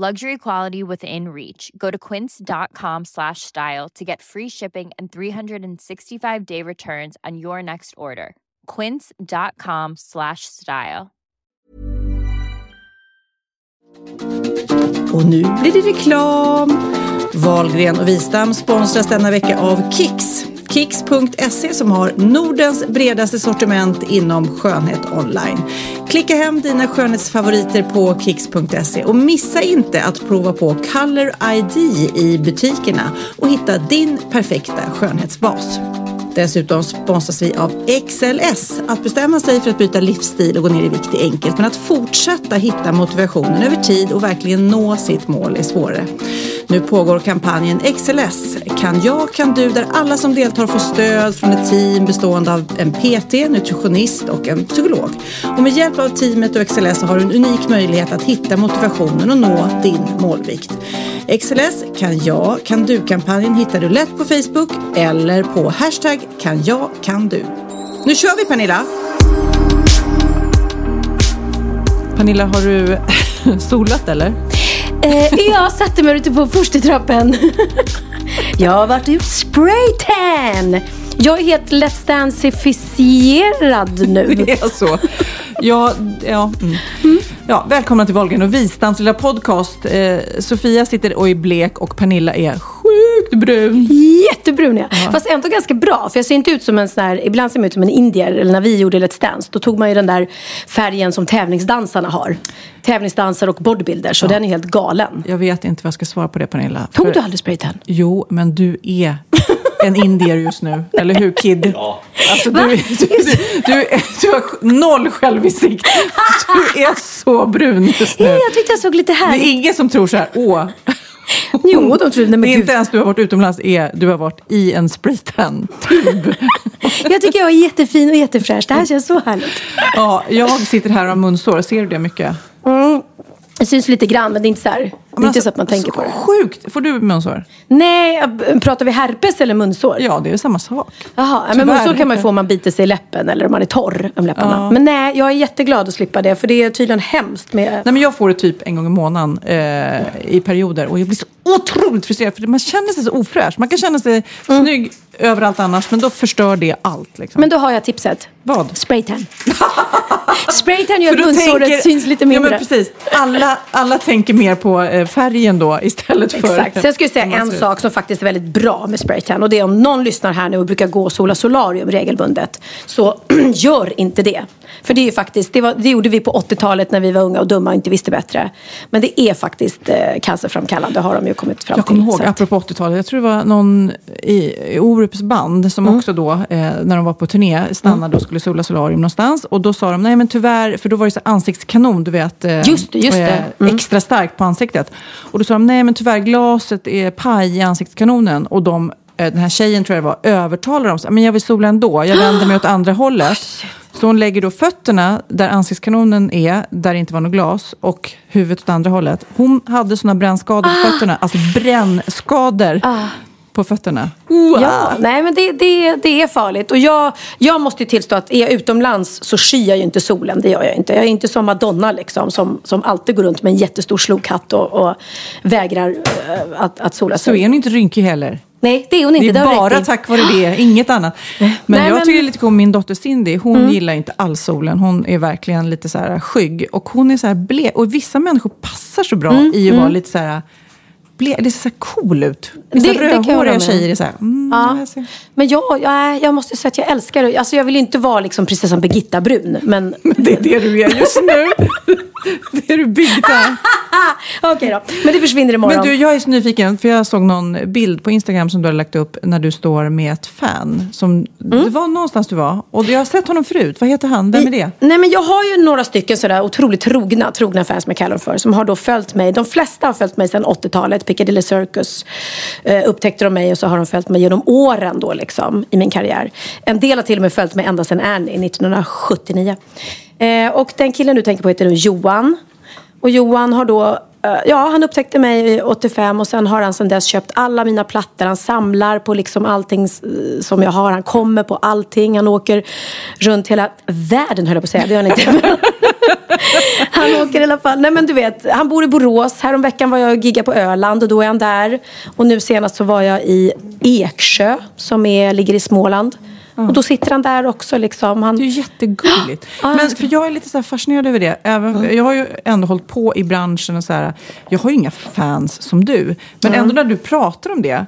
Luxury quality within reach. Go to quince.com slash style to get free shipping and 365 day returns on your next order. Quince.com slash style. Och nu blir det reklam. Wahlgren och Wistam sponsras denna vecka av Kicks. Kicks.se som har Nordens bredaste sortiment inom skönhet online. Klicka hem dina skönhetsfavoriter på Kicks.se och missa inte att prova på Color ID i butikerna och hitta din perfekta skönhetsbas. Dessutom sponsras vi av XLS. Att bestämma sig för att byta livsstil och gå ner i vikt är enkelt, men att fortsätta hitta motivationen över tid och verkligen nå sitt mål är svårare. Nu pågår kampanjen XLS. Kan jag, kan du, där alla som deltar får stöd från ett team bestående av en PT, nutritionist och en psykolog. Och med hjälp av teamet och XLS har du en unik möjlighet att hitta motivationen och nå din målvikt. XLS kan jag, kan du-kampanjen hittar du lätt på Facebook eller på hashtag kan jag, kan du. Nu kör vi Pernilla! Pernilla, har du solat eller? Eh, jag satte mig ute på första trappen. jag har varit gjort spraytan. Jag är helt Let's Dance-ifierad nu. Det är så. Ja, ja, mm. Mm. ja, välkomna till Wahlgren och Wistams lilla podcast. Eh, Sofia sitter och är blek och Pernilla är sjukt brun. Jättebrun ja. ja. Fast ändå ganska bra. För jag ser inte ut som en sån här, ibland ser man ut som en indier. Eller när vi gjorde Let's Dance, då tog man ju den där färgen som tävlingsdansarna har. Tävlingsdansare och bodybuilders. Så ja. den är helt galen. Jag vet inte vad jag ska svara på det Pernilla. Tog för... du aldrig spraytan? Jo, men du är en indier just nu. Eller hur Kid? Ja. Alltså, du, du, du, du, har noll självinsikt. Du är så brun just nu. Jag tyckte jag såg lite härligt. Det är ingen som tror så här, åh. Jo, de tror det. Men inte ens du har varit utomlands, är, du har varit i en spraytan-tub. jag tycker jag är jättefin och jättefräsch. Det här känns så härligt. Ja, jag sitter här och har munsår. Ser du det mycket? Mm. Det syns lite grann, men det är inte så här. Det är alltså, inte så att man tänker på det. Sjukt! Får du munsår? Nej, pratar vi herpes eller munsår? Ja, det är samma sak. Jaha, men munsår kan man ju få om man biter sig i läppen eller om man är torr om läpparna. Ja. Men nej, jag är jätteglad att slippa det. För det är tydligen hemskt med... Nej, men jag får det typ en gång i månaden eh, i perioder. Och jag blir så otroligt frustrerad. För man känner sig så ofräsch. Man kan känna sig mm. snygg överallt annars. Men då förstör det allt. Liksom. Men då har jag tipset. Vad? Spraytan. Spraytan gör att munsåret syns lite mindre. Ja, men precis. Alla, alla tänker mer på eh, färgen då istället för... Exakt. Sen ska jag säga en sak som faktiskt är väldigt bra med spraytan. Och det är om någon lyssnar här nu och brukar gå och sola solarium regelbundet. Så gör inte det. För det är ju faktiskt, det, var, det gjorde vi på 80-talet när vi var unga och dumma och inte visste bättre. Men det är faktiskt eh, cancerframkallande har de ju kommit fram till. Jag kommer ihåg, att... apropå 80-talet, jag tror det var någon i, i Orups band som mm. också då, eh, när de var på turné, stannade mm. och skulle sola solarium någonstans. Och då sa de, nej men tyvärr, för då var det så ansiktskanon, du vet. Eh, just just. Eh, mm. Extra starkt på ansiktet. Och då sa de, nej men tyvärr, glaset är paj i ansiktskanonen. Och de den här tjejen tror jag det var, övertalar dem. Men jag vill sola ändå, jag vänder mig åt andra hållet. Så hon lägger då fötterna där ansiktskanonen är, där det inte var något glas, och huvudet åt andra hållet. Hon hade sådana brännskador på ah. fötterna, alltså brännskador. Ah på fötterna. Wow. Ja, nej men det, det, det är farligt. Och jag, jag måste ju tillstå att är jag utomlands så skyr jag ju inte solen. Det gör jag inte. Jag är inte som Madonna liksom, som, som alltid går runt med en jättestor slokhatt och, och vägrar uh, att, att sola sig. Så är hon inte rynkig heller? Nej, det är hon inte. Det är bara tack vare det, inget annat. Men Nej, jag men... tycker det lite cool, min dotter Cindy, hon mm. gillar inte alls solen. Hon är verkligen lite så här skygg. Och hon är så här blek. Och vissa människor passar så bra mm. i att mm. vara lite så här ble, det ser så här cool ut. Det- Vissa det rödhåriga med. tjejer är så här, mm, Ja. jag ser- Men jag, jag, jag måste säga att jag älskar det. Alltså jag vill inte vara liksom prinsessan Birgitta Brun. Men Det är det du är just nu. det är du här. okej då. Men det försvinner imorgon. Men du, jag är så nyfiken, för jag såg någon bild på Instagram som du hade lagt upp när du står med ett fan. Som, Mm. Det var någonstans du var. Och jag har sett honom förut. Vad heter han? Vem är det? Nej men jag har ju några stycken sådär otroligt trogna, trogna fans med kallar dem för. Som har då följt mig. De flesta har följt mig sedan 80-talet. Piccadilly Circus eh, upptäckte de mig och så har de följt mig genom åren då liksom i min karriär. En del har till och med följt mig ända sedan Annie 1979. Eh, och den killen du tänker på heter nu Johan. Och Johan har då eh, Ja, han upptäckte mig 85 och sen har han sen dess köpt alla mina plattor. Han samlar på liksom allting som jag har. Han kommer på allting. Han åker runt hela världen höll jag på att säga. Det gör han inte. han åker i alla fall. Nej men du vet, han bor i Borås. Häromveckan var jag och giggade på Öland och då är han där. Och nu senast så var jag i Eksjö som är, ligger i Småland. Och då sitter han där också liksom. Han, Det är ju jättegulligt. Men för jag är lite så fascinerad över det. Även, Jag har ju ändå hållit på i branschen och så här. Jag har ju inga fans som du. Men ändå när du pratar om det.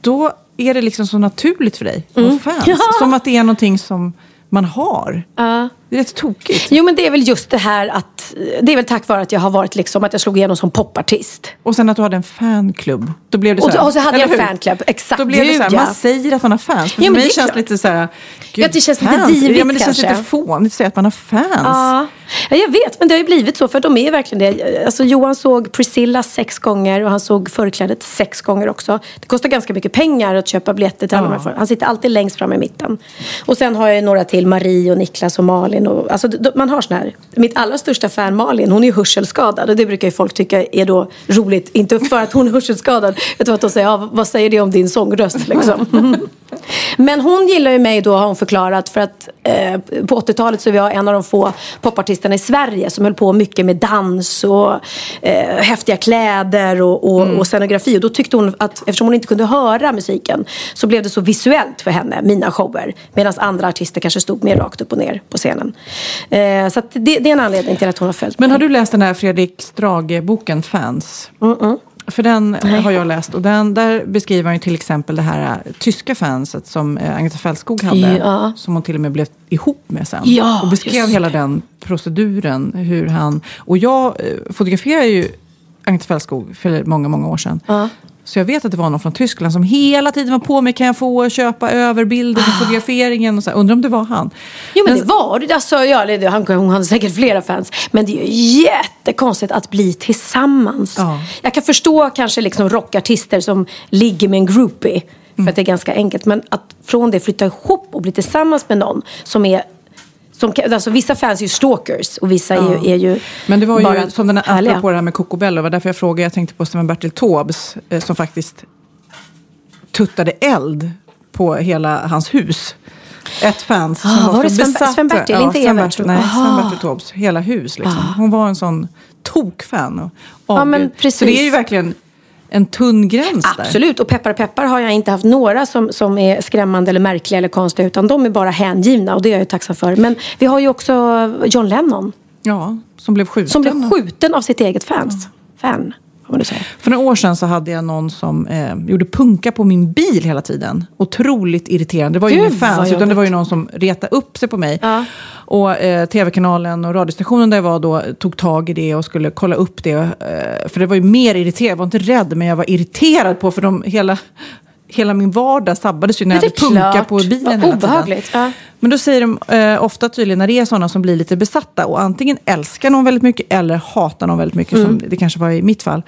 Då är det liksom så naturligt för dig ha fans. Ja. Som att det är någonting som man har. Ja. Det är rätt tokigt. Jo men det är väl just det här att Det är väl tack vare att jag har varit liksom Att jag slog igenom som popartist Och sen att du hade en fanklubb. Då blev det så Och, här, och så hade jag en hur? fanclub, exakt. Då blev det Gud, så här, ja. man säger att man har fans. För Ja, men mig det känns klart. lite så här, gud, Ja, det känns lite fans. divigt Ja, men det känns kanske. lite fånigt att säga att man har fans. Ja. ja, jag vet. Men det har ju blivit så. För de är verkligen det. Alltså, Johan såg Priscilla sex gånger och han såg Förklädet sex gånger också. Det kostar ganska mycket pengar att köpa biljetter till alla Ja. de här. för- Han sitter alltid längst fram i mitten. Och sen har jag ju några till. Marie och Niklas och Malin. Och, alltså, man har sån här. Mitt allra största fan Malin, hon är ju hörselskadad. Och det brukar ju folk tycka är då roligt. Inte för att hon är hörselskadad. Utan att de säger, ja, vad säger det om din sångröst liksom. Men hon gillar ju mig då har hon förklarat för att eh, på 80-talet så var jag en av de få popartisterna i Sverige som höll på mycket med dans och eh, häftiga kläder och, och, och scenografi. Och då tyckte hon att eftersom hon inte kunde höra musiken så blev det så visuellt för henne, mina shower. Medan andra artister kanske stod mer rakt upp och ner på scenen. Eh, så det, det är en anledning till att hon har följt Men har du läst den här Fredrik Strage-boken Fans? För den har jag läst och den, där beskriver han ju till exempel det här äh, tyska fanset som äh, Agneta Fältskog hade. Ja. Som hon till och med blev ihop med sen. Ja, och beskrev hela den proceduren. Hur han, och jag eh, fotograferar ju Agneta Fältskog för många, många år sedan. Ja. Så jag vet att det var någon från Tyskland som hela tiden var på mig. Kan jag få köpa över bilden Ah. och fotograferingen? Och så här. Undrar om det var han. Jo men det var det. Alltså, ja, han, hon hade säkert flera fans. Men det är ju jättekonstigt att bli tillsammans. Ja. Jag kan förstå kanske liksom rockartister som ligger med en groupie. För Mm. att det är ganska enkelt. Men att från det flytta ihop och bli tillsammans med någon som är som, alltså, vissa fans är ju stalkers och vissa är, ju, är ju Men det var bara ju som den här, apropå det här med Cocobello, det var därför jag frågade, jag tänkte på Sven Bertil Taubes eh, som faktiskt tuttade eld på hela hans hus. Ett fans som Ah, var var, det så Sven- besatt. Sven Bertil, inte Sven Evert, Bertil. Nej, Sven Aha. Bertil Taubes hela hus. Liksom. Hon var en sån tokfan. Och Ja, men precis. Så det är ju verkligen en tunn gräns där. Absolut, och peppar peppar har jag inte haft några som, som är skrämmande eller märkliga eller konstiga. Utan de är bara hängivna och det är jag ju tacksam för. Men vi har ju också John Lennon. Ja, som blev skjuten. Som blev skjuten av sitt eget fans. Fan, För några år sedan så hade jag någon som eh, gjorde punka på min bil hela tiden. Otroligt irriterande. Det var ju ingen fans, utan det var ju någon som retade upp sig på mig. Ja. Och eh, tv-kanalen och radiostationen där jag var då tog tag i det och skulle kolla upp det. Eh, för det var ju mer irriterad. Jag var inte rädd, men jag var irriterad på för de hela... Hela min vardag sabbades ju när jag hade punka klart. på bilen Vad hela tiden. ja. Men då säger de eh, ofta tydligen när det är sådana som blir lite besatta och antingen älskar någon väldigt mycket eller hatar någon väldigt mycket, Mm. som det kanske var i mitt fall.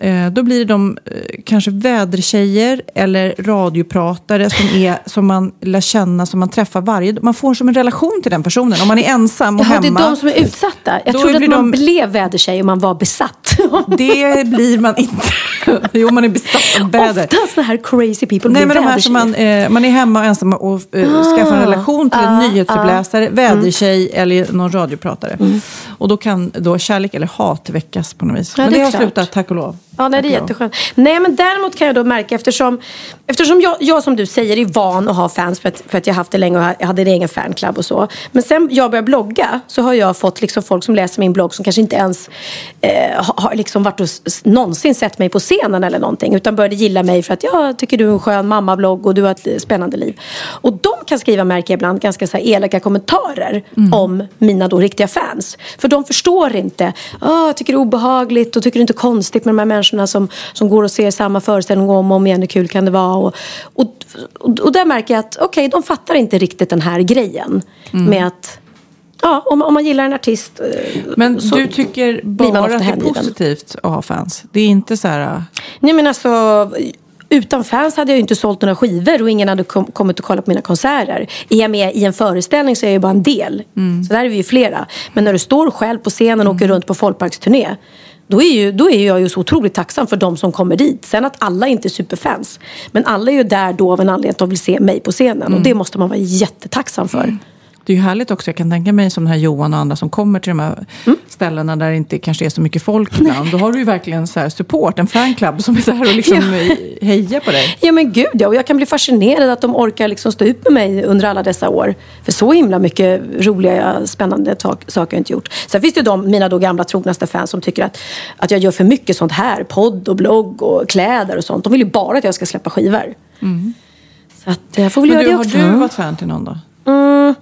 Eh, då blir det de eh, kanske vädertjejer eller radiopratare som, är, som man lär känna, som man träffar varje Man får som en relation till den personen. Om man är ensam och Jaha, det hemma. är de som är utsatta. Jag trodde att man de- blev vädertjej om man var besatt. Det blir man inte. jo, man är besatt av väder. Ofta sådana här crazy people Nej, men de här som man, eh, man är hemma och ensam och eh, skaffar en relation till en nyhetsuppläsare, vädertjej eller någon radiopratare. Och då kan då kärlek eller hat väckas på något vis. Ja, men det det är har klart. slutat, tack och lov. Ja, nej, det är jätteskönt. Nej, men däremot kan jag då märka eftersom, eftersom jag, jag som du säger är van att ha fans för att, för att jag haft det länge och jag hade en egen fanclub och så. Men sen jag började blogga så har jag fått liksom folk som läser min blogg som kanske inte ens eh, har- liksom varit och någonsin sett mig på scenen eller någonting. Utan började gilla mig för att jag tycker du är en skön mammablogg och du har ett spännande liv. Och de kan skriva, märker jag ibland, ganska så elaka kommentarer om mina då riktiga fans. För de förstår inte. Oh, jag tycker det är obehagligt och tycker det inte är konstigt med de här människorna som, som går och ser samma föreställning om och om igen. Hur kul kan det vara? Och, och, och, och där märker jag att okej, de fattar inte riktigt den här grejen. Med att Ja, om, om man gillar en artist. eh, Men så du tycker bara att det är positivt att ha fans? Det är inte så här... äh, Nej men alltså, utan fans hade jag inte sålt några skivor och ingen hade kom, kommit och kollat på mina konserter. Är jag med i en föreställning så är jag ju bara en del. Så där är vi ju flera. Men när du står själv på scenen och åker runt på folkparksturné. Då är, ju, då är jag ju så otroligt tacksam för de som kommer dit. Sen att alla inte är superfans. Men alla är ju där då av en anledning att de vill se mig på scenen. Och det måste man vara jättetacksam för. Det är ju härligt också. Jag kan tänka mig som den här Johan och andra som kommer till de här Mm. ställena där det inte kanske är så mycket folk ibland. Då har du ju verkligen så här support, en fanclub som är där och liksom hejar på dig. Ja men gud ja, och jag kan bli fascinerad att de orkar liksom stå ut med mig under alla dessa år. För så himla mycket roliga, spännande saker har jag inte gjort. Sen finns det ju de, mina då gamla trognaste fans som tycker att, att jag gör för mycket sånt här. Podd och blogg och kläder och sånt. De vill ju bara att jag ska släppa skivor. Så att jag får väl Men göra du, det har också. du varit fan till någon då? Mm.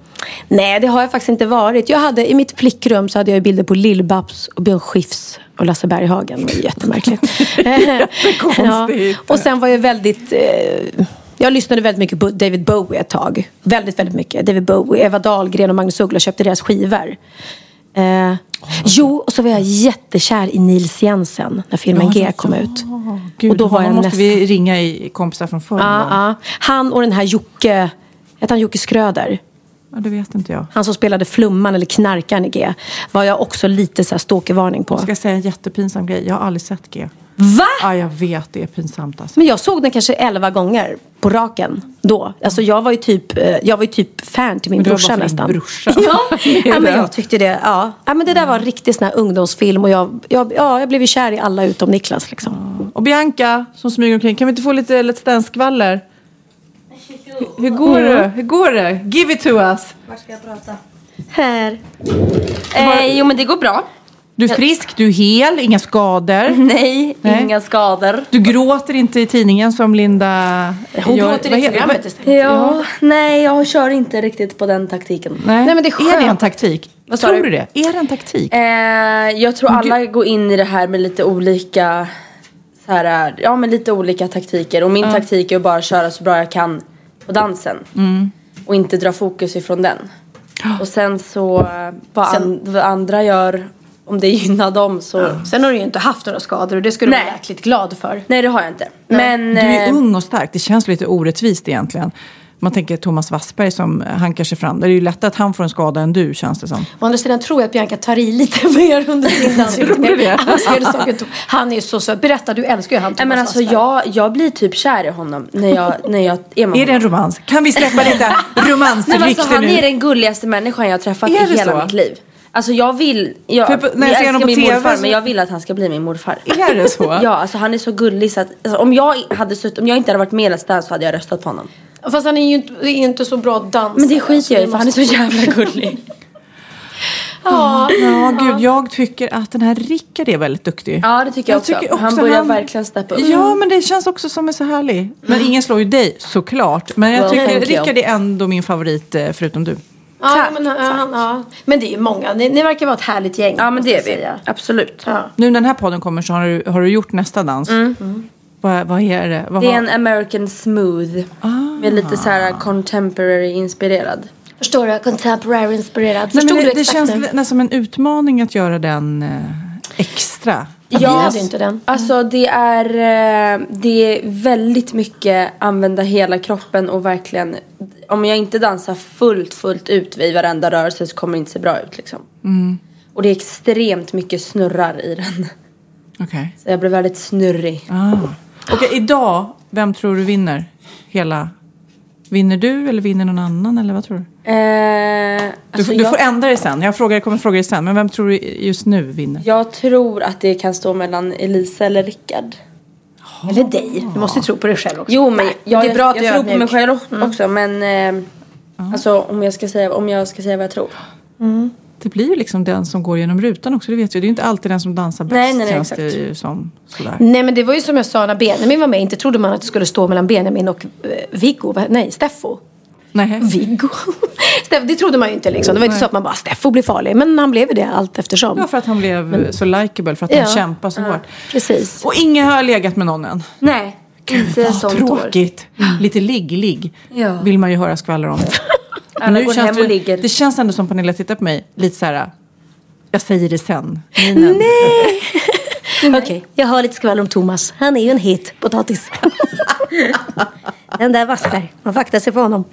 Nej, det har jag faktiskt inte varit. Jag hade, I mitt flickrum så hade jag bilder på Lill-Babs och Björn Skifs och Lasse Berghagen. Det var jättemärkligt. Jättekonstigt. Och sen var jag väldigt... Eh, jag lyssnade väldigt mycket på David Bowie ett tag. Väldigt, väldigt mycket. David Bowie, Eva Dahlgren och Magnus Uggla köpte deras skivor. Eh, jo, och så var jag jättekär i Nils Jensen när filmen G kom ut. Gud, Och då honom jag måste nästan- vi ringa i kompisar från förr. Ja, gång. ja. Han och den här Jocke, heter han Jocke Skröder? ja, det vet inte jag. Han som spelade Flumman eller Knarkaren i G. Var jag också lite så här stalkervarning på. Jag ska säga en jättepinsam grej. Jag har aldrig sett G. Va? Ja, jag vet. Det är pinsamt alltså. Men jag såg den kanske elva gånger på raken då. Alltså jag var ju typ, eh, jag var ju typ fan till min Men var brorsa nästan. brorsa. Ja, ja men jag tyckte det. Ja. ja men det där var en riktig sån här ungdomsfilm och jag, jag, ja, jag blev ju kär i alla utom Niklas liksom. Och Bianca som smyger omkring. Kan vi inte få lite Let's Dance-skvaller? Hur går det? Hur går det? Give it to us! Här. Eh, jo men det går bra. Du är frisk, du är hel, inga skador. Nej, Nej. inga skador. Du gråter inte i tidningen som Linda Hon gör. gråter i programmet istället. Ja, nej jag kör inte riktigt på den taktiken. Nej. Nej, men det är är det en skönt. taktik? Vad Tror du? du det? Är det en taktik? Eh, jag tror alla går in i det här med lite olika så här, ja men lite olika taktiker. Och min taktik är att bara köra så bra jag kan på dansen. Och inte dra fokus ifrån den. Och sen så vad, an, vad andra gör, om det gynnar dem så. Sen har du ju inte haft några skador och det ska du vara jäkligt glad för. Nej det har jag inte. Men Du är eh, ung och stark. Det känns lite orättvist egentligen. Man tänker Thomas Wassberg som hankar sig fram. Det är ju lättare att han får en skada än du känns det som. Å andra sidan tror jag att Bianca tar i lite mer under sin dans. Tror du det? Avancerade saker. Han är ju så söt. Berätta, du älskar ju han Nej Thomas men alltså Wassberg. jag, jag blir typ kär i honom när jag, när jag är med Är det en romans? Kan vi släppa lite Nej, men romansrykte alltså, han nu? är den gulligaste människan jag har träffat i hela så? mitt liv. Alltså jag vill, jag, För när jag jag älskar min TV morfar så- men jag vill att han ska bli min morfar. Är det så? Ja, alltså han är så gullig så att alltså, om, jag hade sutt, om jag inte hade varit med i Let's Dance så hade jag röstat på honom. Fast han är ju inte, är inte så bra dansare. Men det skiter jag i för han är så jävla gullig. Ja. Ja, gud, jag tycker att den här Rickard är väldigt duktig. Ja det tycker jag, också. Han börjar verkligen steppa upp. Ja, men det känns också som är så härlig. Men ingen slår ju dig, såklart. Men jag Well, tycker. Rickard är ändå min favorit, eh, förutom du. Ja, Tack, men, ja, han- ja. men det är ju många. Ni, ni verkar vara ett härligt gäng. Ja men det är jag vi. säga. Absolut. Ja. Nu när den här podden kommer så har du, har du gjort nästa dans. Vad, vad är det? Vad Det är en American smooth. Med lite så här contemporary inspirerad. Förstår du? Contemporary inspirerad. Nej, Förstod men du det, det exakt känns nästan som en utmaning att göra den eh, extra. Jag hade inte den. Alltså det är, eh, det är väldigt mycket använda hela kroppen och verkligen Om jag inte dansar fullt fullt ut vid varenda rörelse så kommer det inte se bra ut liksom. Och det är extremt mycket snurrar i den. Okej. Så jag blir väldigt snurrig. Ah. Okej, idag, vem tror du vinner hela Vinner du eller vinner någon annan eller vad tror du? Eh, Du, alltså du jag, får ändra dig sen. Jag, frågar, jag kommer fråga dig sen. Men vem tror du just nu vinner? jag tror att det kan stå mellan Elisa eller Rickard. Eller dig. Du måste ju tro på dig själv också. Jo men jag, det är bra att jag, du jag tror på mig själv också men eh, Alltså om jag, ska säga, om jag ska säga vad jag tror. Det blir ju liksom den som går genom rutan också. Det vet du. Det är ju inte alltid den som dansar bäst. Nej, nej, nej, exakt. det som. Sådär. Nej men det var ju som jag sa när Benjamin var med. Inte trodde man att det skulle stå mellan Benjamin och eh, Viggo. Nej, Steffo. Nej. Viggo. Det trodde man ju inte liksom. Det var inte så att man bara Steffo blir farlig. Men han blev det allt eftersom. Ja, för att han blev så likeable. För att Ja. han kämpar så hårt. Precis. Och ingen har legat med någon än. Nej, inte Vad sånt år. tråkigt. Lite ligg-ligg Ja. vill man ju höra skvaller om. Alla Nu går känns hem och ligger. Det känns ändå som Pernilla tittar på mig lite så här. Jag säger det sen. Minen. Okej, jag har lite skvaller om Thomas. Han är ju en het potatis. Den där Wassberg. Man får akta sig för honom.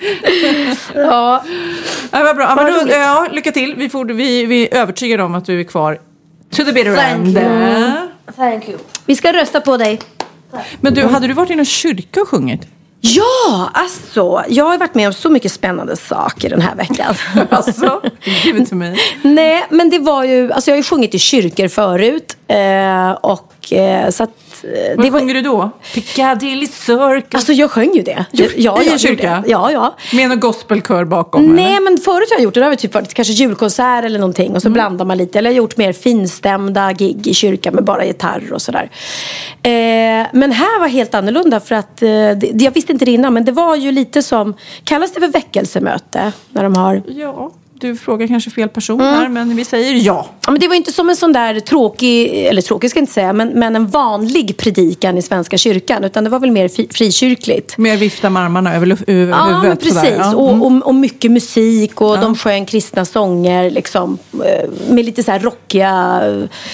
ja, Ja, vad bra. Ja, men då, ja, lycka till. Vi, får, vi, vi är övertygade om att du är kvar to the bitter Thank end. you. Thank you. vi ska rösta på dig. Men du, hade du varit i någon kyrka och sjungit? Ja, alltså. Jag har varit med om så mycket spännande saker den här veckan. Alltså, give it to me. Nej, men det var ju, alltså jag har ju sjungit i kyrkor förut. Eh, och eh, så att, Vad det var, sjunger du då? Piccadilly Circus? Alltså jag sjöng ju det. Ja, I jag en kyrka? Ja, ja. Med någon gospelkör bakom? Nej, eller? men förut har jag gjort det. Det har typ varit kanske julkonsert eller någonting. Mm. Och så blandar man lite. Eller jag har gjort mer finstämda gig i kyrkan med bara gitarr och sådär. Eh, men här var helt annorlunda för att, eh, det, jag visste inte det innan, men det var ju lite som, kallas det för väckelsemöte? När de har Ja, du frågar kanske fel person Mm. här, men vi säger ja. Ja, men det var inte som en sån där tråkig, eller tråkig ska jag inte säga, men, men en vanlig predikan i Svenska kyrkan. Utan det var väl mer fi, frikyrkligt. Mer vifta med armarna över, över Ja, men huvudet. precis. Ja. Mm. Och, och, och mycket musik och de sjöng kristna sånger liksom, eh, med lite så här rockiga...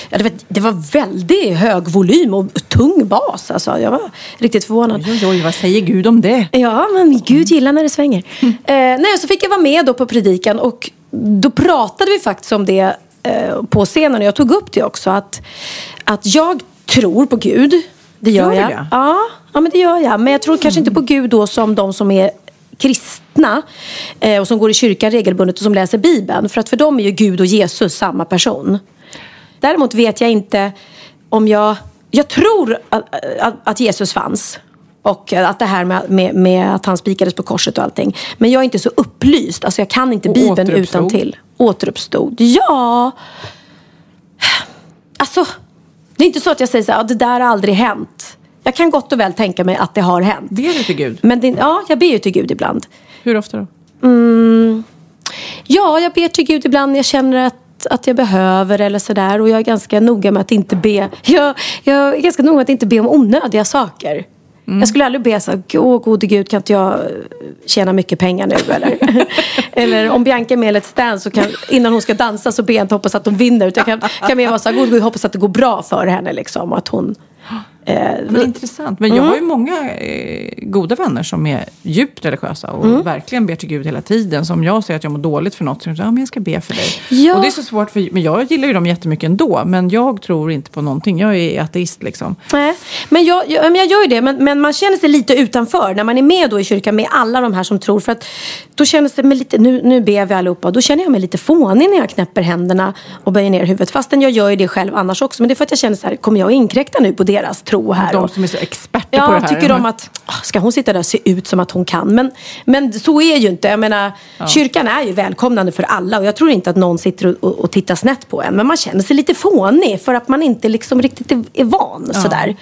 Ja, det, var, det var väldigt hög volym och tung bas. Alltså. Jag var riktigt förvånad. Oj, oj, vad säger Gud om det? Ja, men Gud gillar när det svänger. Eh, nej, så fick jag vara med då på predikan och då pratade vi faktiskt om det eh, på scenen och jag tog upp det också. Att, att jag tror på Gud. Det gör, Gör jag. det? Ja, ja, men det gör jag. Men jag tror kanske inte på Gud då som de som är kristna eh, och som går i kyrkan regelbundet och som läser Bibeln. För att för dem är ju Gud och Jesus samma person. Däremot vet jag inte om jag... Jag tror att, att, att Jesus fanns. Och att det här med, med, med att han spikades på korset och allting. Men jag är inte så upplyst. Alltså jag kan inte Och Bibeln utan till. Återuppstod. Ja. Alltså. Det är inte så att jag säger så här, "Ja, det där har aldrig hänt. Jag kan gott och väl tänka mig att det har hänt. Ber du till Gud? Men det, ja, jag ber ju till Gud ibland. Hur ofta då? Ja, jag ber till Gud ibland när jag känner att, att jag behöver eller sådär. Och jag är ganska noga med att inte be. Jag, jag är ganska noga med att inte be om onödiga saker. Mm. Jag skulle aldrig be så här, åh gode gud kan inte jag eh, tjäna mycket pengar nu eller? eller om Bianca är med i Let's Dance så kan, innan hon ska dansa så ber jag inte hoppas att hon vinner. Utan jag kan, kan mer vara så här, gode gud hoppas att det går bra för henne liksom. Och att hon... Eh, Men intressant. Men jag har ju många eh, goda vänner som är djupt religiösa och verkligen ber till Gud hela tiden. Så om jag säger att jag mår dåligt för något så säger de, ja men jag ska be för dig. Ja. Och det är så svårt, för, men jag gillar ju dem jättemycket ändå. Men jag tror inte på någonting. Jag är ateist liksom. Nej, men jag, jag, men jag gör ju det. Men, men man känner sig lite utanför när man är med då i kyrkan med alla de här som tror. För att då känns det med lite, nu, nu ber vi allihopa. Då känner jag mig lite fånig när jag knäpper händerna och böjer ner huvudet. Fastän jag gör ju det själv annars också. Men det är för att jag känner så här, kommer jag inkräkta nu på deras tro här? De som är så experter på det Ja, här. tycker de att "Ah, ska hon sitta där och se ut som att hon kan? Men, men så är ju inte. Jag menar, kyrkan är ju välkomnande för alla och jag tror inte att någon sitter och, och, tittar snett på en. Men man känner sig lite fånig för att man inte liksom riktigt är, är van sådär.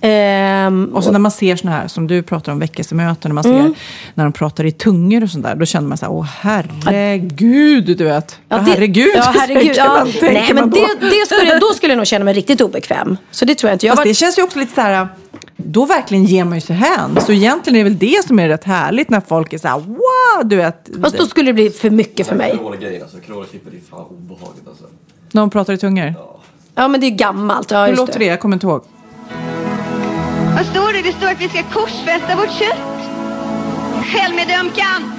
Ehm, Och så när man ser såna här, som du pratar om väckelsemöten, när man ser när de pratar i tungor och sånt där, då känner man så här, åh herregud, du vet. Ja, det- herregud, Ja, herregud. tänker Ja, man, tänker nej, men då. det, det skulle, då skulle jag nog känna mig riktigt obekväm. Så det tror jag inte. Jag Fast var, det känns ju också lite så här, då verkligen ger man ju sig hän. Så egentligen är det väl det som är rätt härligt när folk är så här, wow, du vet. fast då skulle det bli för mycket för mig. Corolla-grejen alltså. Corolla-klippet är fan obehagligt alltså. När de pratar i tungor. Ja, men det är gammalt. Ja, Hur låter det? Jag kommer inte ihåg. Vad står det? Det står att vi ska korsfästa vårt kött. Självmedömkan!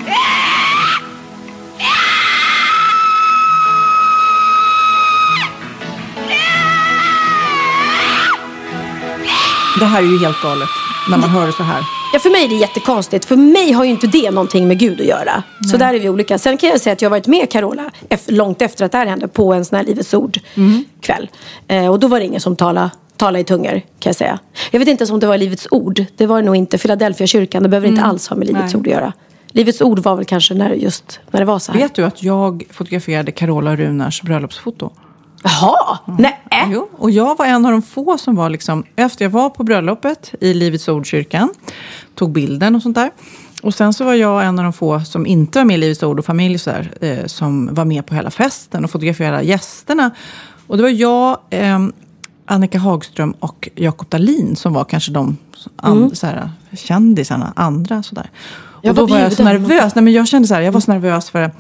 Det här är ju helt galet när man hör det så här. Ja, för mig är det jättekonstigt. För mig har ju inte det någonting med Gud att göra. Så där är vi olika. Sen kan jag säga att jag har varit med Carola långt efter att det här hände på en sån här Livets Ord-kväll. Eh, och då var det ingen som talade tala i tungor kan jag säga. Jag vet inte ens om det var Livets Ord. Det var det nog inte. Philadelphia kyrkan. Det behöver inte alls ha med Livets Nej. Ord att göra. Livets Ord var väl kanske när, just när det var så här. Vet du att jag fotograferade Carola Runars bröllopsfoto? Jaha! Nej! Jo, och jag var en av de få som var liksom, efter jag var på bröllopet i Livets Ordkyrkan, tog bilden och sånt där. Och sen så var jag en av de få som inte var med i Livets Ord och familj och så där, eh, som var med på hela festen och fotograferade gästerna. Och det var jag, eh, Annika Hagström och Jakob Dahlin som var kanske de an, så här, kändisarna, andra sådär. Jag Och då var var jag så nervös. Nej, men jag kände så här, jag var så nervös för,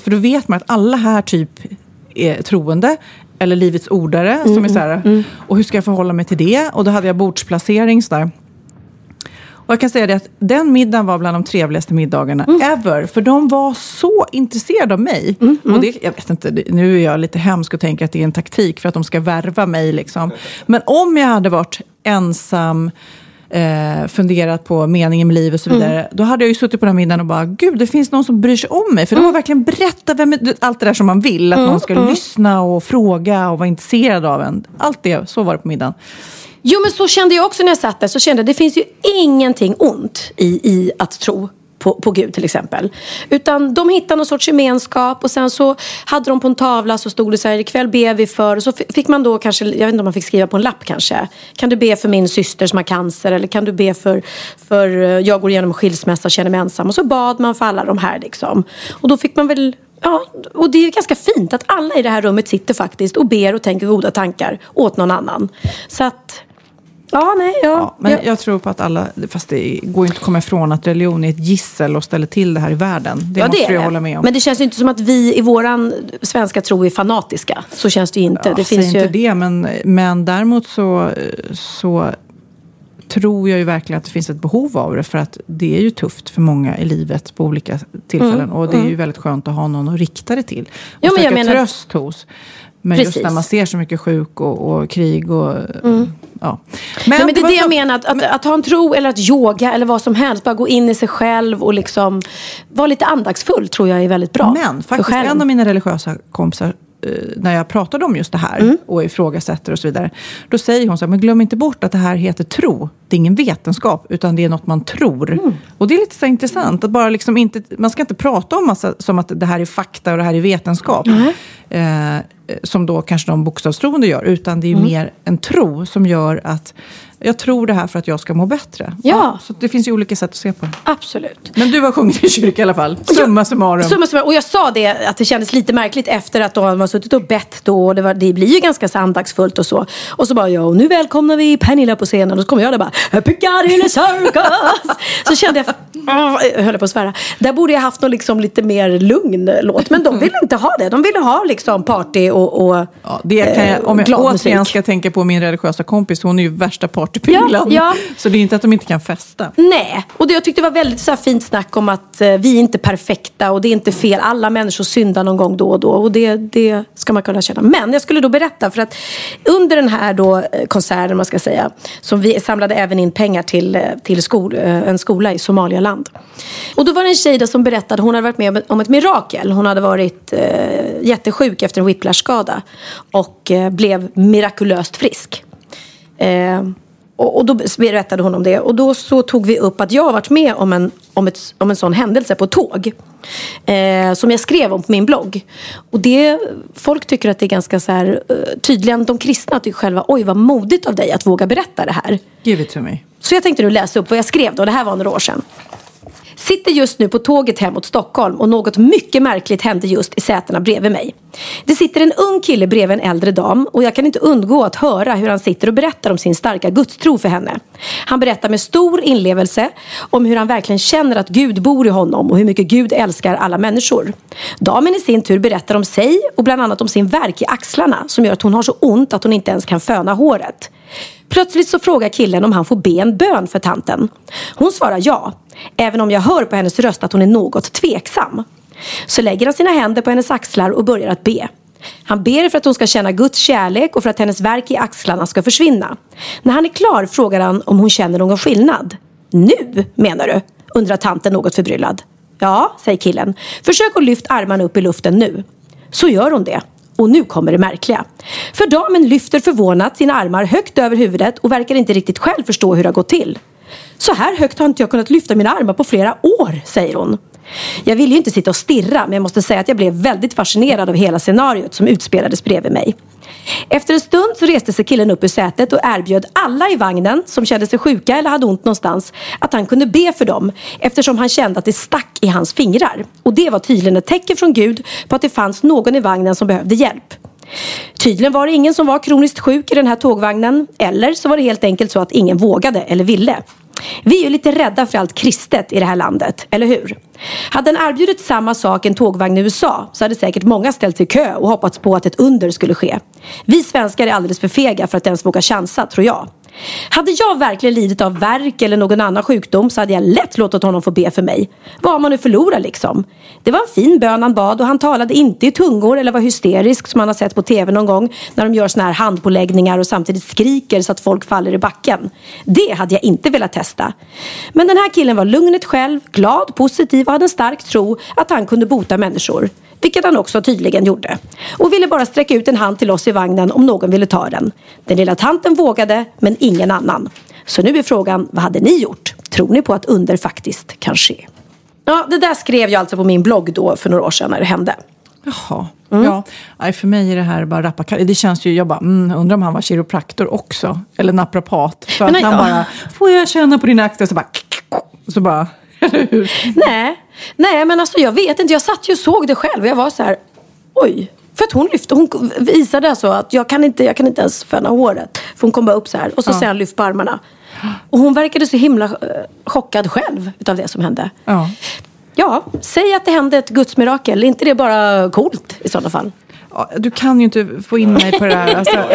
för då vet man att alla här typ är troende. Eller Livets ordare. som är så här, Och hur ska jag förhålla mig till det? Och då hade jag bordsplacering så där. Och jag kan säga det att den middagen var bland de trevligaste middagarna ever. För de var så intresserade av mig. Och det, jag vet inte, nu är jag lite hemsk och tänker att det är en taktik för att de ska värva mig. Liksom. Men om jag hade varit ensam, eh, funderat på meningen med livet och så vidare. Då hade jag ju suttit på den middagen och bara, gud det finns någon som bryr sig om mig. För de har verkligen berättat vem, allt det där som man vill. Att någon ska lyssna och fråga och vara intresserad av en. Allt det, så var det på middagen. Jo men så kände jag också när jag satt där. Så kände jag det finns ju ingenting ont i, i att tro på, på Gud till exempel. Utan de hittade någon sorts gemenskap och sen så hade de på en tavla så stod det så här ikväll ber vi för. Och så fick man då kanske, jag vet inte om man fick skriva på en lapp kanske. Kan du be för min syster som har cancer eller kan du be för, för eh, jag går igenom en skilsmässa och känner mig ensam. Och så bad man för alla de här liksom. Och då fick man väl Ja, och det är ganska fint att alla i det här rummet sitter faktiskt och ber och tänker goda tankar åt någon annan. Så att, ja, nej, ja. Ja, men ja. jag tror på att alla, fast det går inte att komma ifrån att religion är ett gissel och ställer till det här i världen. Det ja, måste är jag det. hålla med om. Men det känns ju inte som att vi i våran svenska tro är fanatiska. Så känns det ju inte. Ja, det finns ju... inte det, men, men däremot så, så tror jag ju verkligen att det finns ett behov av det. För att det är ju tufft för många i livet på olika tillfällen. Mm, och det är ju väldigt skönt att ha någon att rikta det till. Och Ja, men jag söka menar- tröst hos. Men just Precis. när man ser så mycket sjuk och, och krig och... Ja. Nej, men det är det jag menar, att, att, att ha en tro eller att yoga eller vad som helst. Bara gå in i sig själv och liksom vara lite andaktsfull tror jag är väldigt bra. Men faktiskt en av mina religiösa kompisar eh, när jag pratade om just det här Mm. och ifrågasätter och så vidare. Då säger hon så här, men glöm inte bort att det här heter tro. Det är ingen vetenskap, utan det är något man tror. Mm. Och det är lite så intressant. Att bara liksom inte, man ska inte prata om massa, som att det här är fakta och det här är vetenskap. Eh, som då kanske de bokstavstroende gör. Utan det är Mm. mer en tro som gör att jag tror det här för att jag ska må bättre. Ja. så det finns ju olika sätt att se på det. Absolut. Men du har sjungit i kyrka i alla fall. Summa summarum. Summa summarum. Och jag sa det att det kändes lite märkligt efter att de har suttit och bett då. Och det, var, det blir ju ganska så andaktsfullt och så. Och så bara, ja, och nu välkomnar vi Pernilla på scenen. Och så kommer jag där bara, a circus. så kände jag, åh, jag höll på att svära. Där borde jag haft någon liksom lite mer lugn låt. Men de ville inte ha det. De ville ha liksom party och, och Ja, det kan jag, om eh, jag glad återigen ska tänka på min religiösa kompis, hon är ju värsta partypinglan. Ja, ja. Så det är inte att de inte kan festa. Nej, och det, jag tyckte det var väldigt så fint snack om att eh, vi är inte perfekta och det är inte fel. Alla människor syndar någon gång då och då och det, det ska man kunna känna. Men jag skulle då berätta för att under den här då, eh, konserten, man ska säga, som vi samlade även in pengar till, eh, till skol, eh, en skola i Somalialand. Och då var det en tjej där som berättade, hon hade varit med om ett, om ett mirakel. Hon hade varit eh, jättesjuk efter en whiplash-skada och eh, blev mirakulöst frisk. Eh, och, och då berättade hon om det. Och då så tog vi upp att jag har varit med om en, om ett, om en sån händelse på tåg. Eh, som jag skrev om på min blogg. Och det, folk tycker att det är ganska så här, eh, tydligen de kristna tycker själva, oj vad modigt av dig att våga berätta det här. Give it to me. Så jag tänkte nu läsa upp vad jag skrev då. Det här var några år sedan. Sitter just nu på tåget hem mot Stockholm och något mycket märkligt hände just i sätena bredvid mig. Det sitter en ung kille bredvid en äldre dam och jag kan inte undgå att höra hur han sitter och berättar om sin starka gudstro för henne. Han berättar med stor inlevelse om hur han verkligen känner att Gud bor i honom och hur mycket Gud älskar alla människor. Damen i sin tur berättar om sig och bland annat om sin värk i axlarna som gör att hon har så ont att hon inte ens kan föna håret. Plötsligt så frågar killen om han får be en bön för tanten. Hon svarar ja, även om jag hör på hennes röst att hon är något tveksam. Så lägger han sina händer på hennes axlar och börjar att be. Han ber för att hon ska känna Guds kärlek och för att hennes värk i axlarna ska försvinna. När han är klar frågar han om hon känner någon skillnad. Nu menar du? undrar tanten något förbryllad. Ja, säger killen. Försök att lyfta armarna upp i luften nu. Så gör hon det. Och nu kommer det märkliga. För damen lyfter förvånat sina armar högt över huvudet och verkar inte riktigt själv förstå hur det har gått till. Så här högt har inte jag kunnat lyfta mina armar på flera år, säger hon. Jag ville ju inte sitta och stirra men jag måste säga att jag blev väldigt fascinerad av hela scenariot som utspelades bredvid mig. Efter en stund så reste sig killen upp ur sätet och erbjöd alla i vagnen som kände sig sjuka eller hade ont någonstans att han kunde be för dem eftersom han kände att det stack i hans fingrar. Och det var tydligen ett tecken från Gud på att det fanns någon i vagnen som behövde hjälp. Tydligen var det ingen som var kroniskt sjuk i den här tågvagnen eller så var det helt enkelt så att ingen vågade eller ville. Vi är ju lite rädda för allt kristet i det här landet, eller hur? Hade den erbjudit samma sak en tågvagn i USA så hade säkert många ställt sig i kö och hoppats på att ett under skulle ske. Vi svenskar är alldeles för fega för att ens våga chansa, tror jag. Hade jag verkligen lidit av värk eller någon annan sjukdom så hade jag lätt låtit honom få be för mig. Vad har man nu förlorat liksom? Det var en fin bön han bad och han talade inte i tungor eller var hysterisk som man har sett på tv någon gång när de gör såna här handpåläggningar och samtidigt skriker så att folk faller i backen. Det hade jag inte velat testa. Men den här killen var lugnet själv, glad, positiv och hade en stark tro att han kunde bota människor. Vilket han också tydligen gjorde. Och ville bara sträcka ut en hand till oss i vagnen om någon ville ta den. Den lilla tanten vågade, men ingen annan. Så nu är frågan, vad hade ni gjort? Tror ni på att under faktiskt kan ske? Ja, det där skrev jag alltså på min blogg då för några år sedan när det hände. Jaha. Mm. Ja, Nej, för mig är det här bara rappa Det känns ju, jag bara, mm, undrar om han var kiropraktor också. Eller naprapat. Så att han bara, får jag känna på dina axlar? Så bara, så bara, eller hur? Nej, Nej, men alltså jag vet inte. Jag satt ju och såg det själv och jag var så här, oj. För att hon lyfte, hon visade alltså att jag kan inte, jag kan inte ens föna håret. För hon kom bara upp så här och så ja. han lyft på armarna. Och hon verkade så himla eh, chockad själv utav det som hände. Ja. ja, säg att det hände ett gudsmirakel. Är inte det bara coolt i sådana fall? Du kan ju inte få in mig på det här. Alltså,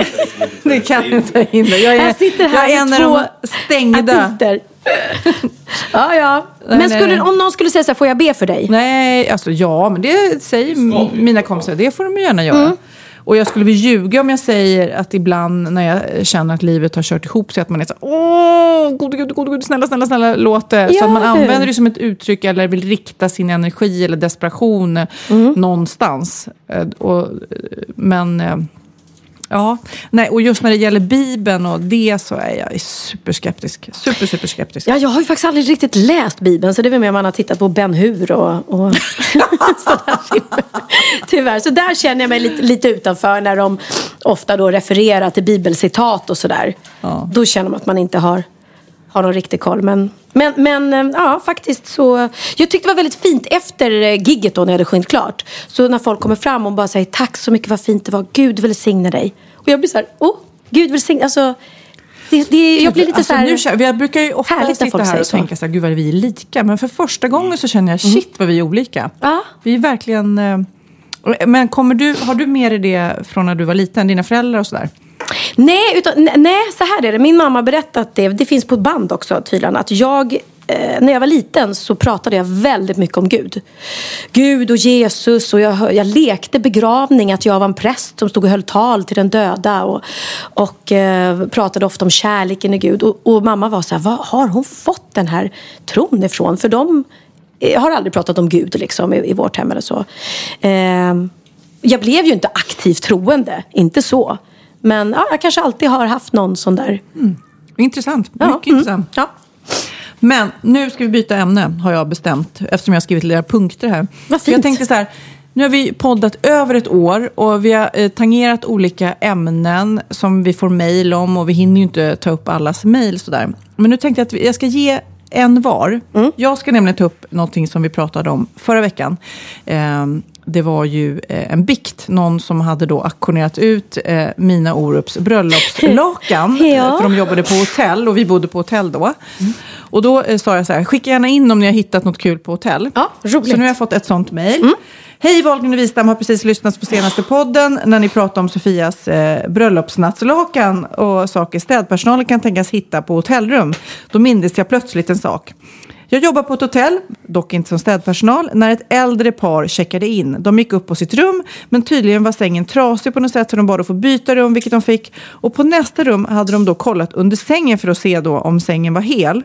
det kan du inte in dig. Jag är, jag sitter här jag är en av de stängda. Artister. ja, ja. Men skulle, om någon skulle säga så här, får jag be för dig? Nej, alltså ja, men det säger mina kompisar. Det får de gärna göra. Mm. Och jag skulle väl ljuga om jag säger att ibland när jag känner att livet har kört ihop sig att man är så åh, gode gud, gode gud, snälla, snälla, snälla, låt det. Ja, så att man använder det som ett uttryck eller vill rikta sin energi eller desperation mm. någonstans. Eh, och, men eh, Ja, nej, och just när det gäller Bibeln och det så är jag superskeptisk. Super, superskeptisk. Ja, jag har ju faktiskt aldrig riktigt läst Bibeln så det är väl mer man har tittat på Ben Hur och, och sådana filmer. Tyvärr, så där känner jag mig lite, lite utanför när de ofta då refererar till bibelcitat och sådär. Ja. Då känner man att man inte har har någon riktig koll. Men, men, men eh, ja, faktiskt så. Jag tyckte det var väldigt fint efter eh, gigget då när jag hade sjungit klart. Så när folk kommer fram och bara säger tack så mycket, vad fint det var. Gud välsigne dig. Och jag blir så här, oh, Gud välsigne. Alltså, det, det, jag blir lite alltså, så här, nu, Jag brukar ju ofta sitta här och så. tänka så här, gud vad vi är lika. Men för första gången så känner jag, mm. shit vad vi är olika. Ja. Vi är verkligen... Men kommer du, har du med dig det från när du var liten, dina föräldrar och sådär? Nej, utan, nej, så här är det. Min mamma har berättat det, det finns på ett band också tydligen, att jag eh, när jag var liten så pratade jag väldigt mycket om Gud. Gud och Jesus och jag, jag lekte begravning, att jag var en präst som stod och höll tal till den döda och, och eh, pratade ofta om kärleken i Gud. Och, och mamma var så här, var har hon fått den här tron ifrån? För de eh, har aldrig pratat om Gud liksom, i, i vårt hem eller så. Eh, jag blev ju inte aktivt troende, inte så. Men ja, jag kanske alltid har haft någon sån där... Mm. Intressant. Mycket ja, intressant. Mm, ja. Men nu ska vi byta ämne, har jag bestämt. Eftersom jag har skrivit lite punkter här. Vad fint. Jag tänkte så här, nu har vi poddat över ett år och vi har eh, tangerat olika ämnen som vi får mejl om och vi hinner ju inte ta upp allas mejl sådär. Men nu tänkte jag att jag ska ge en var. Mm. Jag ska nämligen ta upp någonting som vi pratade om förra veckan. Eh, det var ju eh, en bikt, någon som hade då auktionerat ut eh, Mina Orups bröllopslakan. ja. För de jobbade på hotell och vi bodde på hotell då. Mm. Och då eh, sa jag så här, skicka gärna in om ni har hittat något kul på hotell. Ja, roligt. Så nu har jag fått ett sånt mejl. Mm. Hej Wahlgren och Wistam har precis lyssnat på senaste podden när ni pratade om Sofias eh, bröllopsnattslakan och saker städpersonalen kan tänkas hitta på hotellrum. Då mindes jag plötsligt en sak. Jag jobbar på ett hotell, dock inte som städpersonal, när ett äldre par checkade in. De gick upp på sitt rum, men tydligen var sängen trasig på något sätt så de bad att få byta rum, vilket de fick. Och på nästa rum hade de då kollat under sängen för att se då om sängen var hel.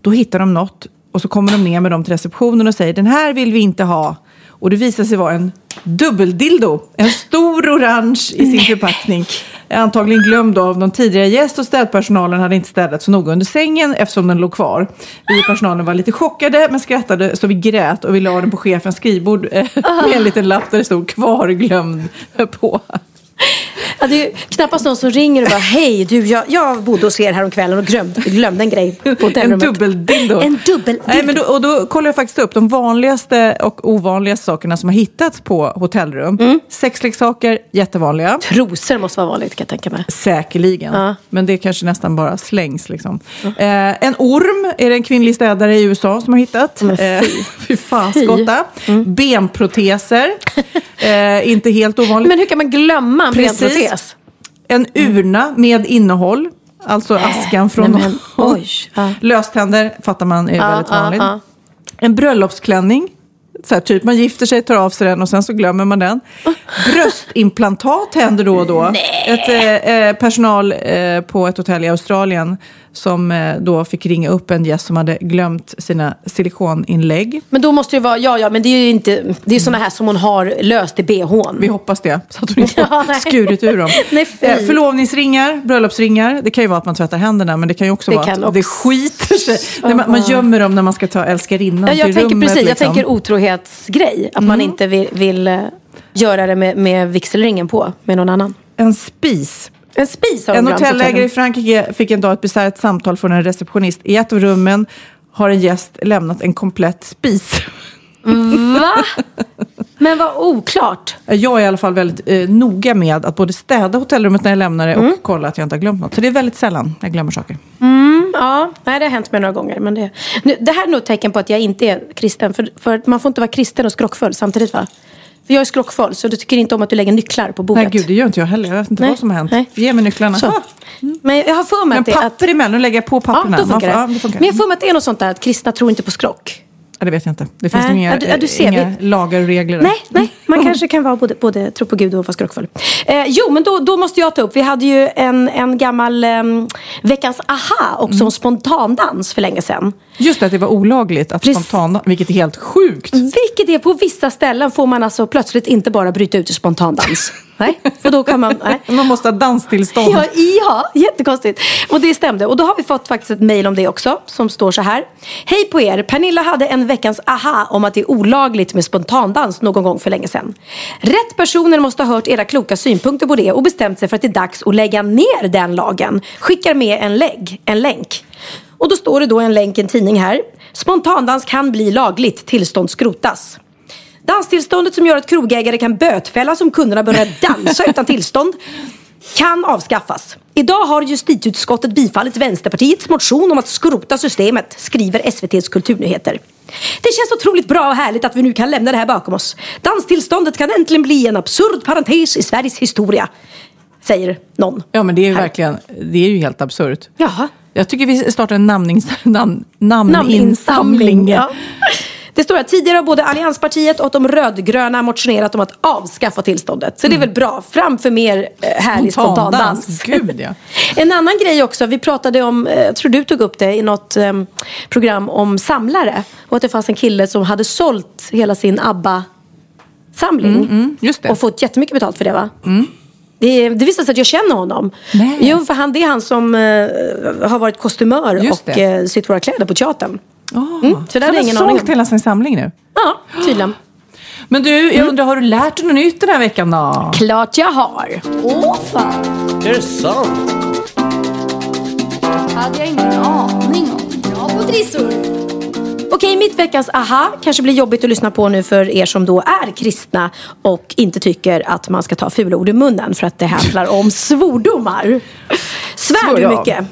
Då hittar de något och så kommer de ner med dem till receptionen och säger den här vill vi inte ha. Och det visar sig vara en dubbeldildo. En stor orange i sin förpackning. Antagligen glömd av någon tidigare gäst och städpersonalen hade inte städat så noga under sängen eftersom den låg kvar. Vi i personalen var lite chockade men skrattade så vi grät och vi la den på chefens skrivbord eh, med en liten lapp där det stod kvarglömd på. Ja, det är knappast någon som ringer och bara Hej du, jag, jag bodde hos er häromkvällen och glömde, glömde en grej på En hotellrummet. dubbeldildo. En dubbeldildo. Nej, men då, och då kollar jag faktiskt upp de vanligaste och ovanligaste sakerna som har hittats på hotellrum. Mm. Sexleksaker, jättevanliga. Trosor måste vara vanligt kan jag tänka mig. Säkerligen. Ja. Men det kanske nästan bara slängs. Liksom. Eh, en orm är det en kvinnlig städare i USA som har hittat. Men fy. Eh, fy fan, skotta. Benproteser. eh, inte helt ovanligt. Men hur kan man glömma en Precis. benprotes? En urna med innehåll. Alltså askan från nej, men, någon. oj, ja. Löständer fattar man är väldigt ja, vanligt. ja. En bröllopsklänning. Så här, typ man gifter sig, tar av sig den och sen så glömmer man den. Bröstimplantat händer då och då. Ett eh, eh, personal eh, på ett hotell i Australien som eh, då fick ringa upp en gäst som hade glömt sina silikoninlägg. Men då måste det vara, ja ja men det är ju inte, det är sådana här som hon har löst i bhn. Vi hoppas det, så att hon inte har skurit ur dem. Nej. Eh, förlovningsringar, bröllopsringar. Det kan ju vara att man tvättar händerna, men det kan ju också Det vara kan att det också- skiter sig. Nej, man, man gömmer dem när man ska ta älskarinnan Ja, jag till tänker rummet. precis, jag liksom. tänker otrohetsgrej. Att man inte vill, vill eh, göra det med, med vigselringen på, med någon annan. En spis. En spis har En hotellägare i. Frankrike fick en dag ett bisarrt samtal från en receptionist. I ett av rummen har en gäst lämnat en komplett spis. Va? Men vad oklart. Jag är i alla fall väldigt eh, noga med att både städa hotellrummet när jag lämnar det och Mm. kolla att jag inte har glömt något. Så det är väldigt sällan jag glömmer saker. Ja, nej, det har hänt mig några gånger. Men det, nu, det här är nog ett tecken på att jag inte är kristen. För, för man får inte vara kristen och skrockfull samtidigt va? För jag är skrockfull så du tycker inte om att du lägger nycklar på bordet. Nej, gud, det gör inte jag heller. Jag vet inte Nej, vad som har hänt. nej. Ge mig nycklarna. Så. Ah, Men jag har för mig Men att det är att... papper emellan, och lägga på Ja, papperna. då funkar får- det. Ja, det funkar. Men jag har för mig att det är något sånt där att kristna tror inte på skrock. Ja, det vet jag inte. Det finns nog inga, ja, du- du inga lagar och regler. där. Nej, nej, man kanske kan vara både, både tro på Gud och vara skrockfull. Eh, jo, men då, då måste jag ta upp. Vi hade ju en, en gammal ehm, veckans aha också Mm. om spontandans för länge sedan. Just det, att det var olagligt att Precis. spontana, vilket är helt sjukt. Vilket är på vissa ställen får man alltså plötsligt inte bara bryta ut i spontandans. nej, för då kan man... Nej. Man måste ha danstillstånd. Ja, ja, jättekonstigt. Och det stämde. Och då har vi fått faktiskt ett mejl om det också. Som står så här. Hej på er. Pernilla hade en veckans aha om att det är olagligt med spontandans någon gång för länge sedan. Rätt personer måste ha hört era kloka synpunkter på det och bestämt sig för att det är dags att lägga ner den lagen. Skickar med en, lägg, en länk. Och då står det då en länk i en tidning här. Spontandans kan bli lagligt. Tillstånd skrotas. Danstillståndet som gör att krogägare kan bötfällas om kunderna börjar dansa utan tillstånd kan avskaffas. Idag har justitieutskottet bifallit Vänsterpartiets motion om att skrota systemet, skriver SVTs Kulturnyheter. Det känns otroligt bra och härligt att vi nu kan lämna det här bakom oss. Danstillståndet kan äntligen bli en absurd parentes i Sveriges historia. Säger någon. Ja, men det är ju Här. verkligen, det är ju helt absurt. Jaha. Jag tycker vi startar en namnings, namn, Namninsamling. namninsamling. Ja. Det står att tidigare har både Allianspartiet och de rödgröna motionerat om att avskaffa tillståndet. Så det är väl bra. Framför mer eh, härlig spontandans. Gud ja. En annan grej också, vi pratade om, eh, jag tror du tog upp det i något eh, program om samlare. Och att det fanns en kille som hade sålt hela sin ABBA-samling. just det. Och fått jättemycket betalt för det va? Det, det visade sig att jag känner honom. Nej. Jo, för han, det är han som eh, har varit kostymör Just och eh, sytt våra kläder på teatern. Oh, Mm, så där har ingen sålt hela sin samling nu. Ja, tydligen. Men du, jag undrar, har du lärt dig något nytt den här veckan då? Klart jag har. Åh fan, Är det sant? hade jag ingen aning om. Bra på trissor. Okej, mitt veckans aha kanske blir jobbigt att lyssna på nu för er som då är kristna och inte tycker att man ska ta fula ord i munnen för att det handlar om svordomar. Svär du Ja. mycket?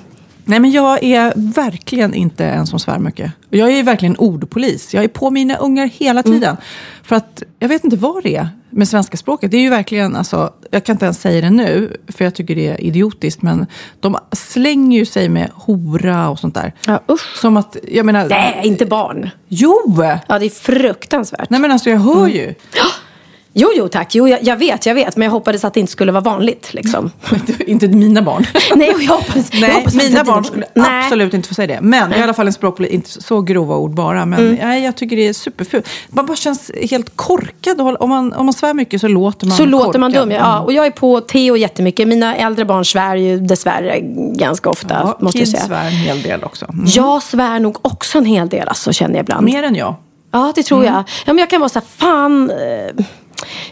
Nej, men jag är verkligen inte en som svär mycket. Jag är verkligen ordpolis. Jag är på mina ungar hela Mm. tiden. För att jag vet inte vad det är med svenska språket. Det är ju verkligen, alltså, jag kan inte ens säga det nu, för jag tycker det är idiotiskt. Men de slänger ju sig med hora och sånt där. Ja, usch. Som att, jag menar... Nej, inte barn. Jo! Ja, det är fruktansvärt. Nej men alltså jag hör ju. Jo, jo tack. Jo, jag, jag vet, jag vet. Men jag hoppades att det inte skulle vara vanligt. Liksom. inte mina barn. Nej, jag hoppades, jag Nej, hoppades mina att barn skulle Nej. absolut inte få säga det. Men i alla fall en språkpolitik, inte så grova ord bara. Men Mm. nej, jag tycker det är superfult. Man bara känns helt korkad. Om man, om man svär mycket så låter man Så låter man korkad. dum, ja. ja. Och jag är på Theo jättemycket. Mina äldre barn svär ju dessvärre ganska ofta, Ja, måste jag säga. svär en hel del också. Mm. Jag svär nog också en hel del, alltså, känner jag ibland. Mer än jag. Ja, det tror Mm. jag. Ja, men jag kan vara så här, fan... Eh,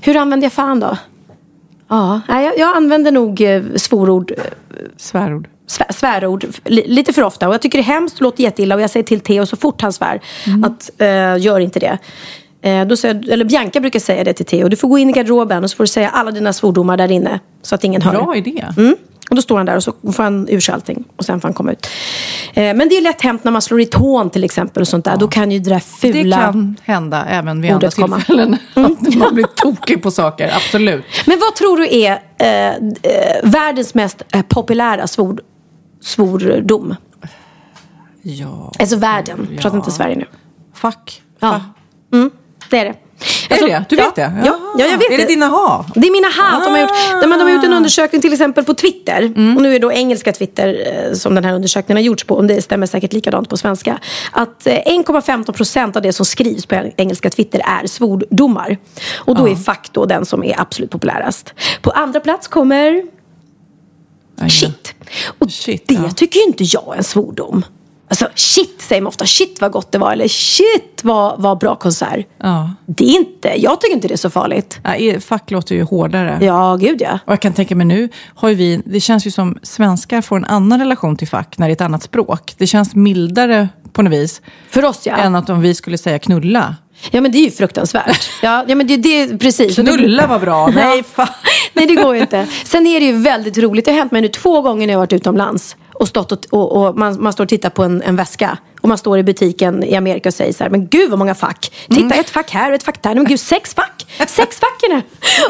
hur använder jag fan då? Ja, jag, jag använder nog eh, svorord, eh, Svärord. svär, svärord li, lite för ofta. Och jag tycker det är hemskt, låter jätteilla. Och jag säger till Theo så fort han svär Mm. att eh, gör inte det. Eh, då säger, eller Bianca brukar säga det till Theo. Du får gå in i garderoben och så får du säga alla dina svordomar där inne. Så att ingen hör. Bra idé. Mm. Och då står han där och så får han ur sig allting. Och sen får han komma ut. Eh, men det är lätt hänt när man slår i tån till exempel. och sånt där. Då kan ju det där Det fula... kan hända även vid andra tillfällen. Att man blir tokig på saker, absolut. Men vad tror du är eh, eh, världens mest eh, populära svor, svordom? Ja. Alltså världen, Ja. pratar inte Sverige nu. Fuck. Ja. Mm, det är det. Alltså, Är det? Du vet ja, det? Ja, ja, jag vet Är det dina ha? Det är mina hat. De har, gjort, de, de har gjort en Ah. undersökning till exempel på Twitter. Mm. Och nu är det då engelska Twitter eh, som den här undersökningen har gjorts på. Och det stämmer säkert likadant på svenska. Att eh, 1,15 procent av det som skrivs på engelska Twitter är svordomar. Och då är fuck då den som är absolut populärast. På andra plats kommer shit. Och det tycker ju inte jag är en svordom. Alltså shit säger man ofta. Shit vad gott det var. Eller shit vad, vad bra konsert. Ja. Det är inte, jag tycker inte det är så farligt. Nej, fuck låter ju hårdare. Ja, gud ja. Och jag kan tänka mig nu, har vi, det känns ju som svenskar får en annan relation till fuck när det är ett annat språk. Det känns mildare på något vis. För oss ja. Än att om vi skulle säga knulla. Ja men det är ju fruktansvärt. Ja, ja men det, det precis. Knulla var bra. Nej, fan. Nej det går ju inte. Sen är det ju väldigt roligt. Det har hänt mig nu två gånger när jag varit utomlands. Och, stått och, och, och man, man står och tittar på en, en väska. Och man står i butiken i Amerika och säger så här, men gud vad många fack. Titta Mm. ett fack här och ett fack där. Men gud sex fack. Sex fack är det.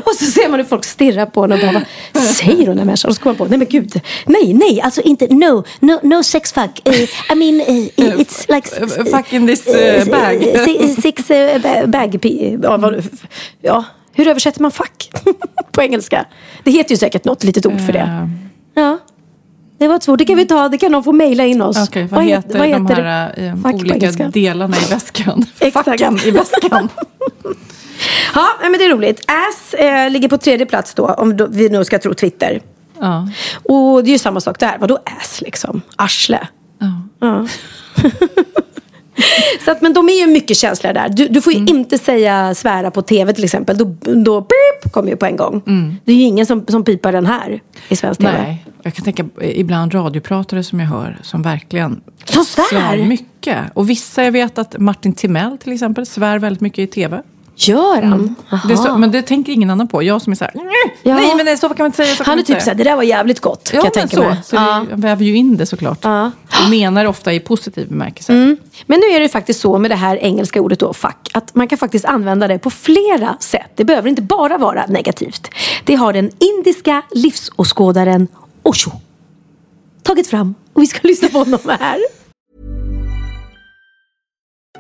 Och så ser man hur folk stirrar på en och bara, vad säger hon den här människan? Och så kommer man på, nej men gud. Nej, nej, alltså inte, no, no, no sex fuck. Uh, I mean, uh, it's like... Fuck in this uh, bag. Six, six uh, ba- bag... Ja, vad, ja, hur översätter man fuck på engelska? Det heter ju säkert något litet ord för det. Ja. Det var svårt. Det kan vi ta. Det kan någon få mejla in oss. Okej, vad, heter vad de heter här det? eh, olika delarna i väskan? Facken i väskan. Ja, men det är roligt. Ass eh, ligger på tredje plats då, om vi nu ska tro Twitter. Ja. Och det är ju samma sak där. Vadå ass liksom? Arsle. Ja. Så att, men de är ju mycket känsliga där. Du, du får ju inte säga svära på tv till exempel. Då, då kommer ju på en gång. Det är ju ingen som, som pipar den här i svensk tv. Nej, jag kan tänka ibland radiopratare som jag hör som verkligen Som svär? mycket. Och vissa, jag vet att Martin Timell till exempel svär väldigt mycket i tv. Gör han? Det är så, men det tänker ingen annan på. Jag som är så här, Ja. nej men nej, så kan man inte säga. Så Han är typ säga." såhär, det där var jävligt gott. Ja, kan jag tänka så. mig. Så Ja. jag väver ju in det såklart. Ja. Och menar ofta i positiv bemärkelse. Mm. Men nu är det faktiskt så med det här engelska ordet då, fuck, att man kan faktiskt använda det på flera sätt. Det behöver inte bara vara negativt. Det har den indiska livsåskådaren Osho tagit fram och vi ska lyssna på honom här.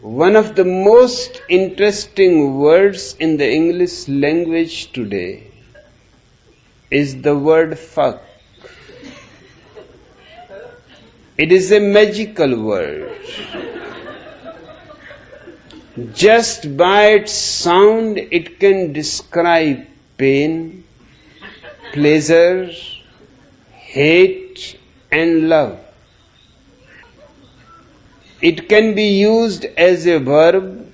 One of the most interesting words in the English language today is the word fuck. It is a magical word. Just by its sound, it can describe pain, pleasure, hate, and love. It can be used as a verb,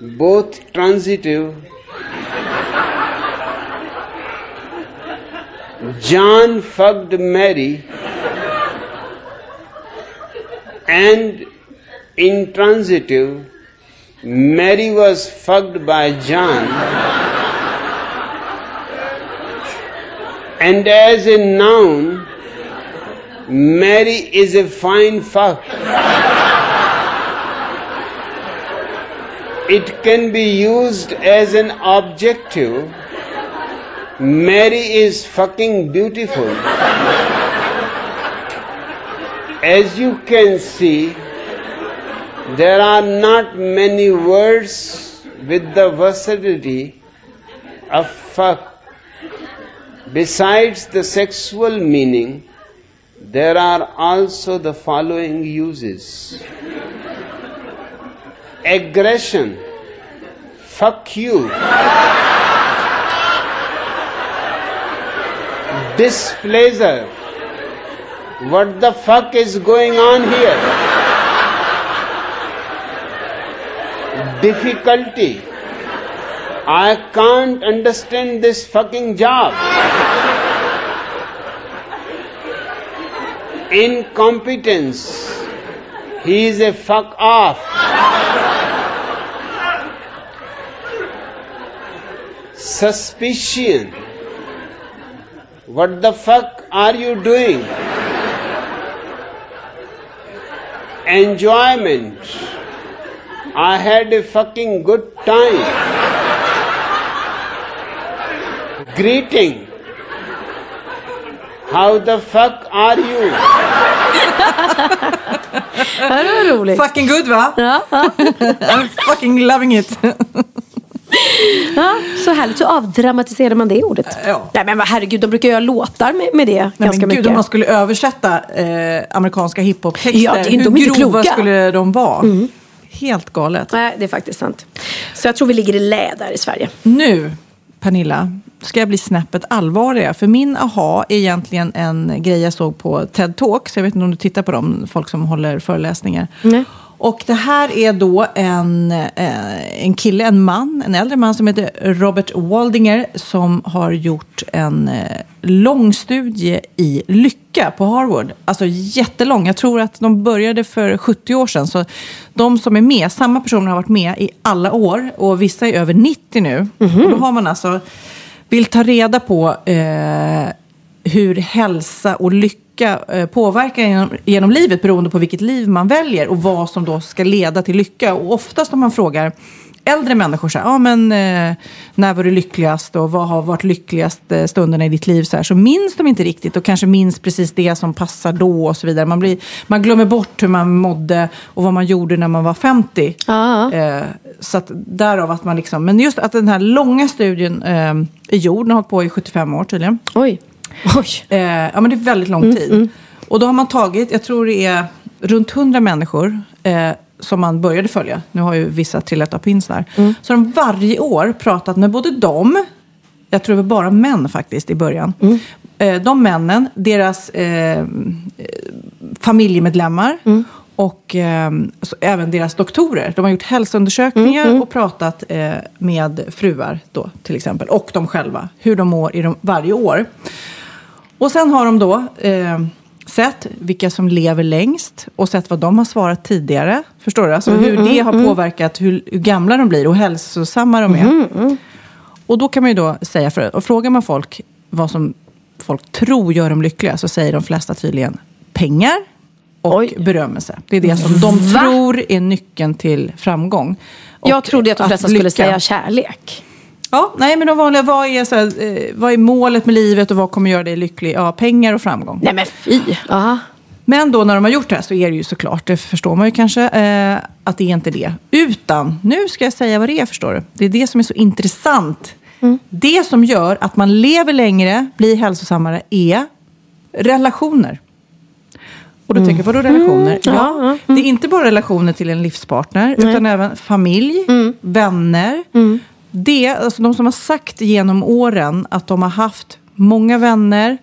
both transitive. John fucked Mary, and intransitive, Mary was fucked by John. and as a noun, Mary is a fine fuck. It can be used as an objective. Mary is fucking beautiful. As you can see, there are not many words with the versatility of fuck. Besides the sexual meaning, there are also the following uses aggression, fuck you, displeasure, what the fuck is going on here? Difficulty. I can't understand this fucking job. Incompetence. He is a fuck off. Suspicion. What the fuck are you doing? Enjoyment. I had a fucking good time. Greeting. How the fuck are you? Det var roligt. Fucking good va? Ja, I'm fucking loving it. ja, så härligt. Så avdramatiserar man det ordet. Ja. Nej men herregud, de brukar göra låtar med, med det Nej, ganska men mycket. gud, om man skulle översätta eh, amerikanska hiphop-texter, Ja, hur de grova kloka. skulle de vara? Helt galet. Nej, det är faktiskt sant. Så jag tror vi ligger i lä där i Sverige. Nu, Pernilla, ska jag bli snäppet allvarligare. För min aha är egentligen en grej jag såg på TED Talks. Jag vet inte om du tittar på dem, folk som håller föreläsningar. Nej. Och det här är då en, eh, en kille, en man, en äldre man som heter Robert Waldinger som har gjort en eh, lång studie i lycka på Harvard. Alltså jättelång. Jag tror att de började för 70 år sedan. Så de som är med, samma personer har varit med i alla år och vissa är över 90 nu. Och då har man alltså, vill ta reda på eh, hur hälsa och lycka eh, påverkar genom, genom livet beroende på vilket liv man väljer och vad som då ska leda till lycka. Och oftast om man frågar äldre människor så här, ja men eh, när var du lyckligast och vad har varit lyckligast eh, stunderna i ditt liv så här, så minns de inte riktigt och kanske minns precis det som passar då och så vidare. Man, blir, man glömmer bort hur man mådde och vad man gjorde när man var 50. Eh, så att därav att man liksom, men just att den här långa studien eh, är gjord, den har hållit på i 75 år tydligen. Oj. Oj. Eh, ja, men det är väldigt lång Mm, tid. Och då har man tagit, jag tror det är runt 100 människor eh, som man började följa. Nu har ju vissa trillat av pinsen här. Mm. Så de varje år pratat med både dem, jag tror det var bara män faktiskt i början. Mm. Eh, de männen, deras eh, familjemedlemmar Mm. och eh, även deras doktorer. De har gjort hälsoundersökningar Mm, och pratat eh, med fruar då till exempel. Och de själva, hur de mår i de, varje år. Och sen har de då eh, sett vilka som lever längst och sett vad de har svarat tidigare. Förstår du? Alltså Mm, hur mm, det har mm. påverkat hur, hur gamla de blir och hälsosamma de är. Mm, Och då kan man ju då säga, för, och frågar man folk vad som folk tror gör dem lyckliga så säger de flesta tydligen pengar och berömmelse. Det är det som de Va? tror är nyckeln till framgång. Jag trodde att de flesta lycka. skulle säga kärlek. Ja, nej men de vanliga, vad är, så här, eh, vad är målet med livet och vad kommer göra dig lycklig? Ja, pengar och framgång. Nej men fy. Aha. Men då när de har gjort det här så är det ju såklart, det förstår man ju kanske, eh, att det är inte det. Utan, nu ska jag säga vad det är förstår du. Det är det som är så intressant. Det som gör att man lever längre, blir hälsosammare, är relationer. Och då tänker jag, vadå relationer? Ja, Ja, det är inte bara relationer till en livspartner, utan även familj, vänner. Det, alltså de som har sagt genom åren att de har haft många vänner,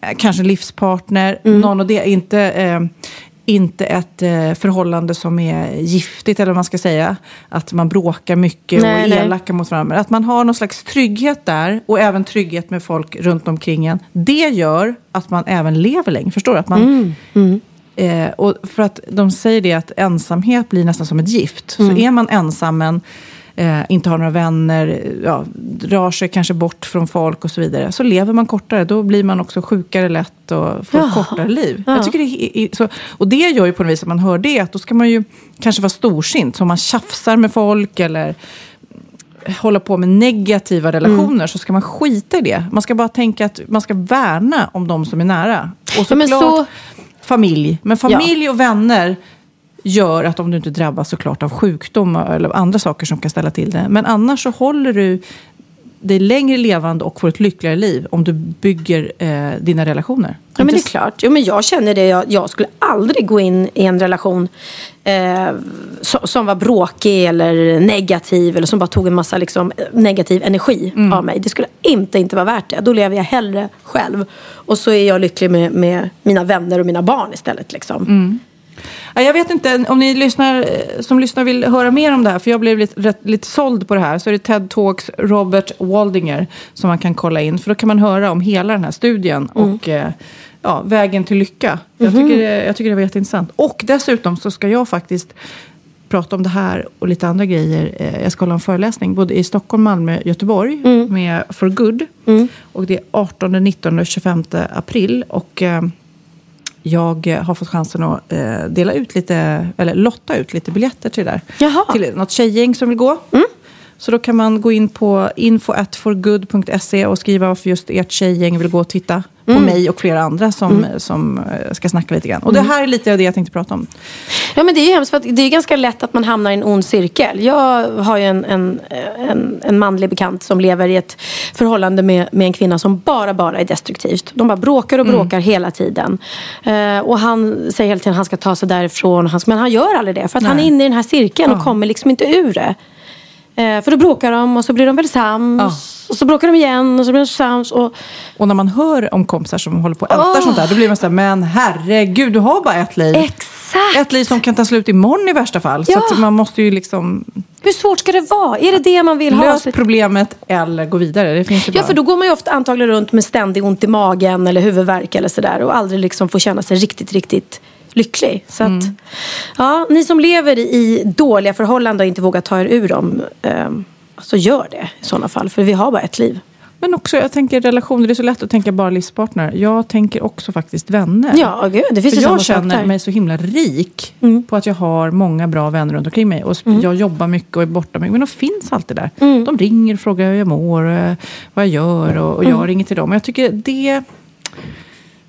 eh, kanske livspartner, någon och det inte, eh, inte ett eh, förhållande som är giftigt, eller vad man ska säga. Att man bråkar mycket Nej, och är elaka mot varandra. Att man har någon slags trygghet där och även trygghet med folk runt omkring en. Det gör att man även lever länge. Förstår du? Att man, Eh, och för att de säger det att ensamhet blir nästan som ett gift. Så är man ensam men eh, inte har några vänner, ja, drar sig kanske bort från folk och så vidare. Så lever man kortare. Då blir man också sjukare lätt och får Jaha. kortare liv. Ja. Jag tycker det är, så, och det gör ju på något vis att man hör det. Att då ska man ju kanske vara storsint. Så om man tjafsar med folk eller hålla på med negativa relationer Mm. så ska man skita i det. Man ska bara tänka att man ska värna om de som är nära. Och Ja, såklart så- familj. Men familj och vänner gör att om du inte drabbas såklart av sjukdom eller andra saker som kan ställa till det. Men annars så håller du dig längre levande och får ett lyckligare liv om du bygger eh, dina relationer. Ja, men det är klart. Jo, men jag känner det. Jag, jag skulle aldrig gå in i en relation eh, som, som var bråkig eller negativ eller som bara tog en massa liksom, negativ energi Mm. av mig. Det skulle inte, inte vara värt det. Då lever jag hellre själv. Och så är jag lycklig med, med mina vänner och mina barn istället. Liksom. Mm. Ja, Jag vet inte om ni lyssnar, eh, som lyssnar vill höra mer om det här, för jag blev lite, rätt, lite såld på det här. Så är det TED Talks Robert Waldinger som man kan kolla in. För då kan man höra om hela den här studien Mm. och eh, ja, vägen till lycka. Jag, Mhm. tycker, det- jag tycker det var jätteintressant. Och dessutom så ska jag faktiskt prata om det här och lite andra grejer. Eh, Jag ska hålla en föreläsning både i Stockholm, Malmö, Göteborg Mm. med For Good. Och det är 18, 19 och 25 april. Och eh, jag har fått chansen att eh, dela ut lite, eller lotta ut lite biljetter till det där. Jaha. Till något tjejgäng som vill gå. Så då kan man gå in på info.forgood.se och skriva varför just ert tjejgäng vill gå och titta på Mm. mig och flera andra som, som eh, ska snacka lite grann. Och det här är lite av det jag tänkte prata om. Ja, men det är hemskt för det är ganska lätt att man hamnar i en ond cirkel. Jag har ju en, en, en, en manlig bekant som lever i ett förhållande med, med en kvinna som bara, bara är destruktivt. De bara bråkar och bråkar hela tiden. Eh, och han säger hela tiden att han ska ta sig därifrån. Han, ska- men han gör aldrig det. För att han är Nej. inne i den här cirkeln och kommer liksom inte ur det. Eh, för då bråkar de och så blir de väl sams. Och så bråkar de igen och så blir de sams. Och, Och när man hör om kompisar som håller på och ältar Åh. sånt där, då blir man så här, men herregud, du har bara ett liv. Exakt! Ett liv som kan ta slut imorgon i värsta fall. Ja. Så man måste ju liksom hur svårt ska det vara? Är det det man vill ha? lösa problemet eller gå vidare. Det finns Ja, bara. för då går man ju ofta antagligen runt med ständig ont i magen eller huvudvärk eller sådär och aldrig liksom får känna sig riktigt, riktigt lycklig. Så att, ja, ni som lever i dåliga förhållanden och inte vågar ta er ur dem, eh, så gör det i sådana fall. För vi har bara ett liv. Men också, jag tänker relationer, det är så lätt att tänka bara livspartner. Jag tänker också faktiskt vänner. Ja, gud, det finns För ju jag känner mig så himla rik Mm. på att jag har många bra vänner runt omkring mig. Och sp- jag jobbar mycket och är borta mycket. Men de finns alltid där. Mm. De ringer och frågar hur jag mår, eh, vad jag gör och, och jag Mm. ringer till dem. Och jag tycker det...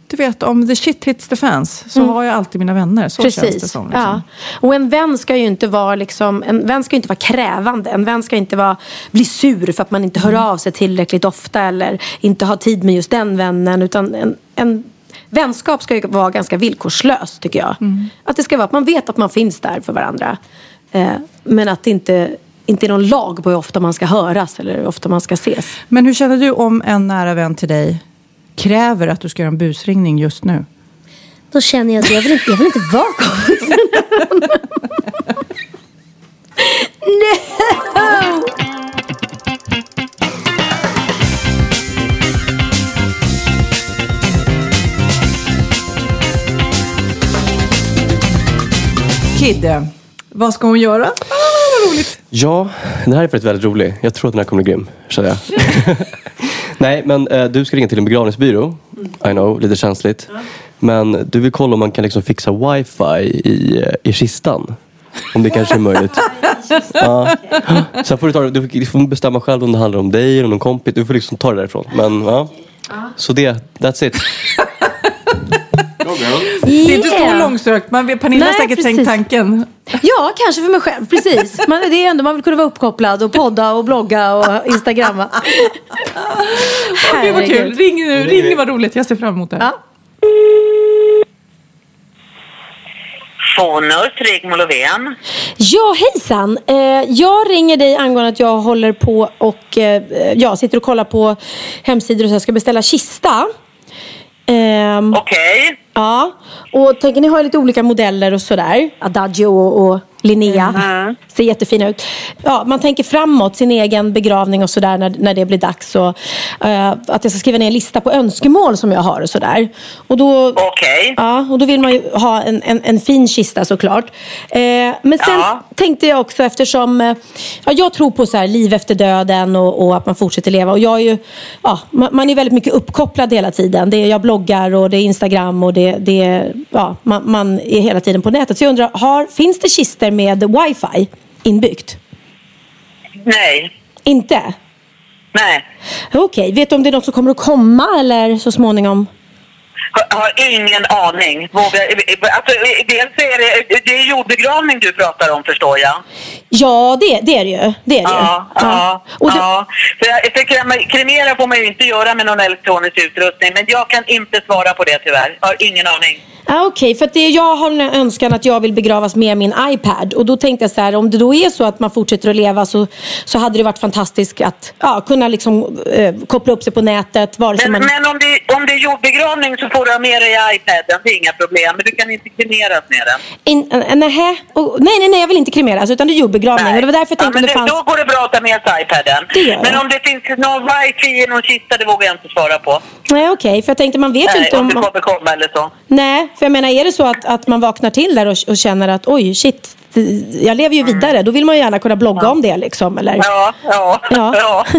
Du vet, om the shit hits the fans så Mm. har jag alltid mina vänner. Så känns det Precis. som. Liksom. Ja. Och en vän ska ju inte vara liksom, en vän ska inte vara krävande. En vän ska inte vara, bli sur för att man inte hör Mm. av sig tillräckligt ofta eller inte har tid med just den vännen. Utan en, en vänskap ska ju vara ganska villkorslös tycker jag. Mm. Att det ska vara att man vet att man finns där för varandra. Eh, men att det inte, inte är någon lag på hur ofta man ska höras eller hur ofta man ska ses. Men hur känner du om en nära vän till dig kräver att du ska göra en busringning just nu? Då känner jag att jag vill inte, jag vill inte vara kompis med No! Kid, vad ska hon göra? Ah, vad roligt. Ja, den här är faktiskt väldigt rolig. Jag tror att den här kommer bli grym, känner jag. Nej, men eh, du ska ringa till en begravningsbyrå. I know, lite känsligt. Men du vill kolla om man kan liksom fixa wifi i, eh, i kistan. Om det kanske är möjligt. ja. Sen får du, ta, det- du får bestämma själv om det handlar om dig eller någon kompis. Du får liksom ta det därifrån. Men ja. Så det, that's it. Det är inte så långsökt. Man, vet- Pernilla har säkert tänkt precis. tanken. Ja, kanske för mig själv. Precis. Man, det är ändå, man vill kunna vara uppkopplad och podda och blogga och instagramma. Gud vad kul. Ring nu. Ring vad roligt. Jag ser fram emot det. Ja. Fonus, Rigmor Lovén. Ja, hejsan. Eh, jag ringer dig angående att jag håller på och eh, ja, sitter och kollar på hemsidor och så här, ska beställa kista. Ehm, Okej. Ja, och tänker ni har lite olika modeller och sådär. Adagio och, och Linnea. Ser jättefina ut. Ja, man tänker framåt, sin egen begravning och sådär när, när det blir dags. Och, eh, att jag ska skriva ner en lista på önskemål som jag har och sådär. Och då, Okej. ja, och då vill man ju ha en, en, en fin kista såklart. Eh, men sen Ja. tänkte jag också eftersom eh, ja, jag tror på så här, liv efter döden och, och att man fortsätter leva. Och jag är ju, ja, man, man är väldigt mycket uppkopplad hela tiden. Det är, jag bloggar och det är Instagram och det, det är, ja, man, man är hela tiden på nätet. Så jag undrar, har, finns det kister med wifi inbyggt? Nej. Inte? Nej. Okej, vet du om det är något som kommer att komma eller så småningom? Har, har ingen aning. Vågar, alltså, dels är det, det är jordbegravning du pratar om förstår jag. Ja, det, det är det ju. Det är det Ja, ju. ja, Och ja. För, jag- för krem- kremera får man ju inte göra med någon elektronisk utrustning. Men jag kan inte svara på det tyvärr. Jag har ingen aning. Ah, Okej, för att det, jag har en önskan att jag vill begravas med min iPad. Och då tänkte jag så här, om det då är så att man fortsätter att leva så, så hade det varit fantastiskt att ja, kunna liksom, eh, koppla upp sig på nätet. Vare Men, man... men om, det, om det är jordbegravning så får du ha med dig iPaden. Det är inga problem. Men du kan inte kremeras med den. In, äh, nähä. Och, nej, nej, nej, jag vill inte kremeras utan det är jordbegravning. Och det var därför jag Ja, tänkte men om det fanns... Då går det bra att ta med sig iPaden. Det gör Men om det finns någon wifi i någon kista, det vågar jag inte svara på. Nej, okej. För jag tänkte, man vet ju Nej, inte om om... det kommer komma eller så. Nej, för jag menar, är det så att, att man vaknar till där och, och känner att oj, shit, jag lever ju vidare. Då vill man ju gärna kunna blogga om det liksom. Eller? Ja, ja, Ja. ja.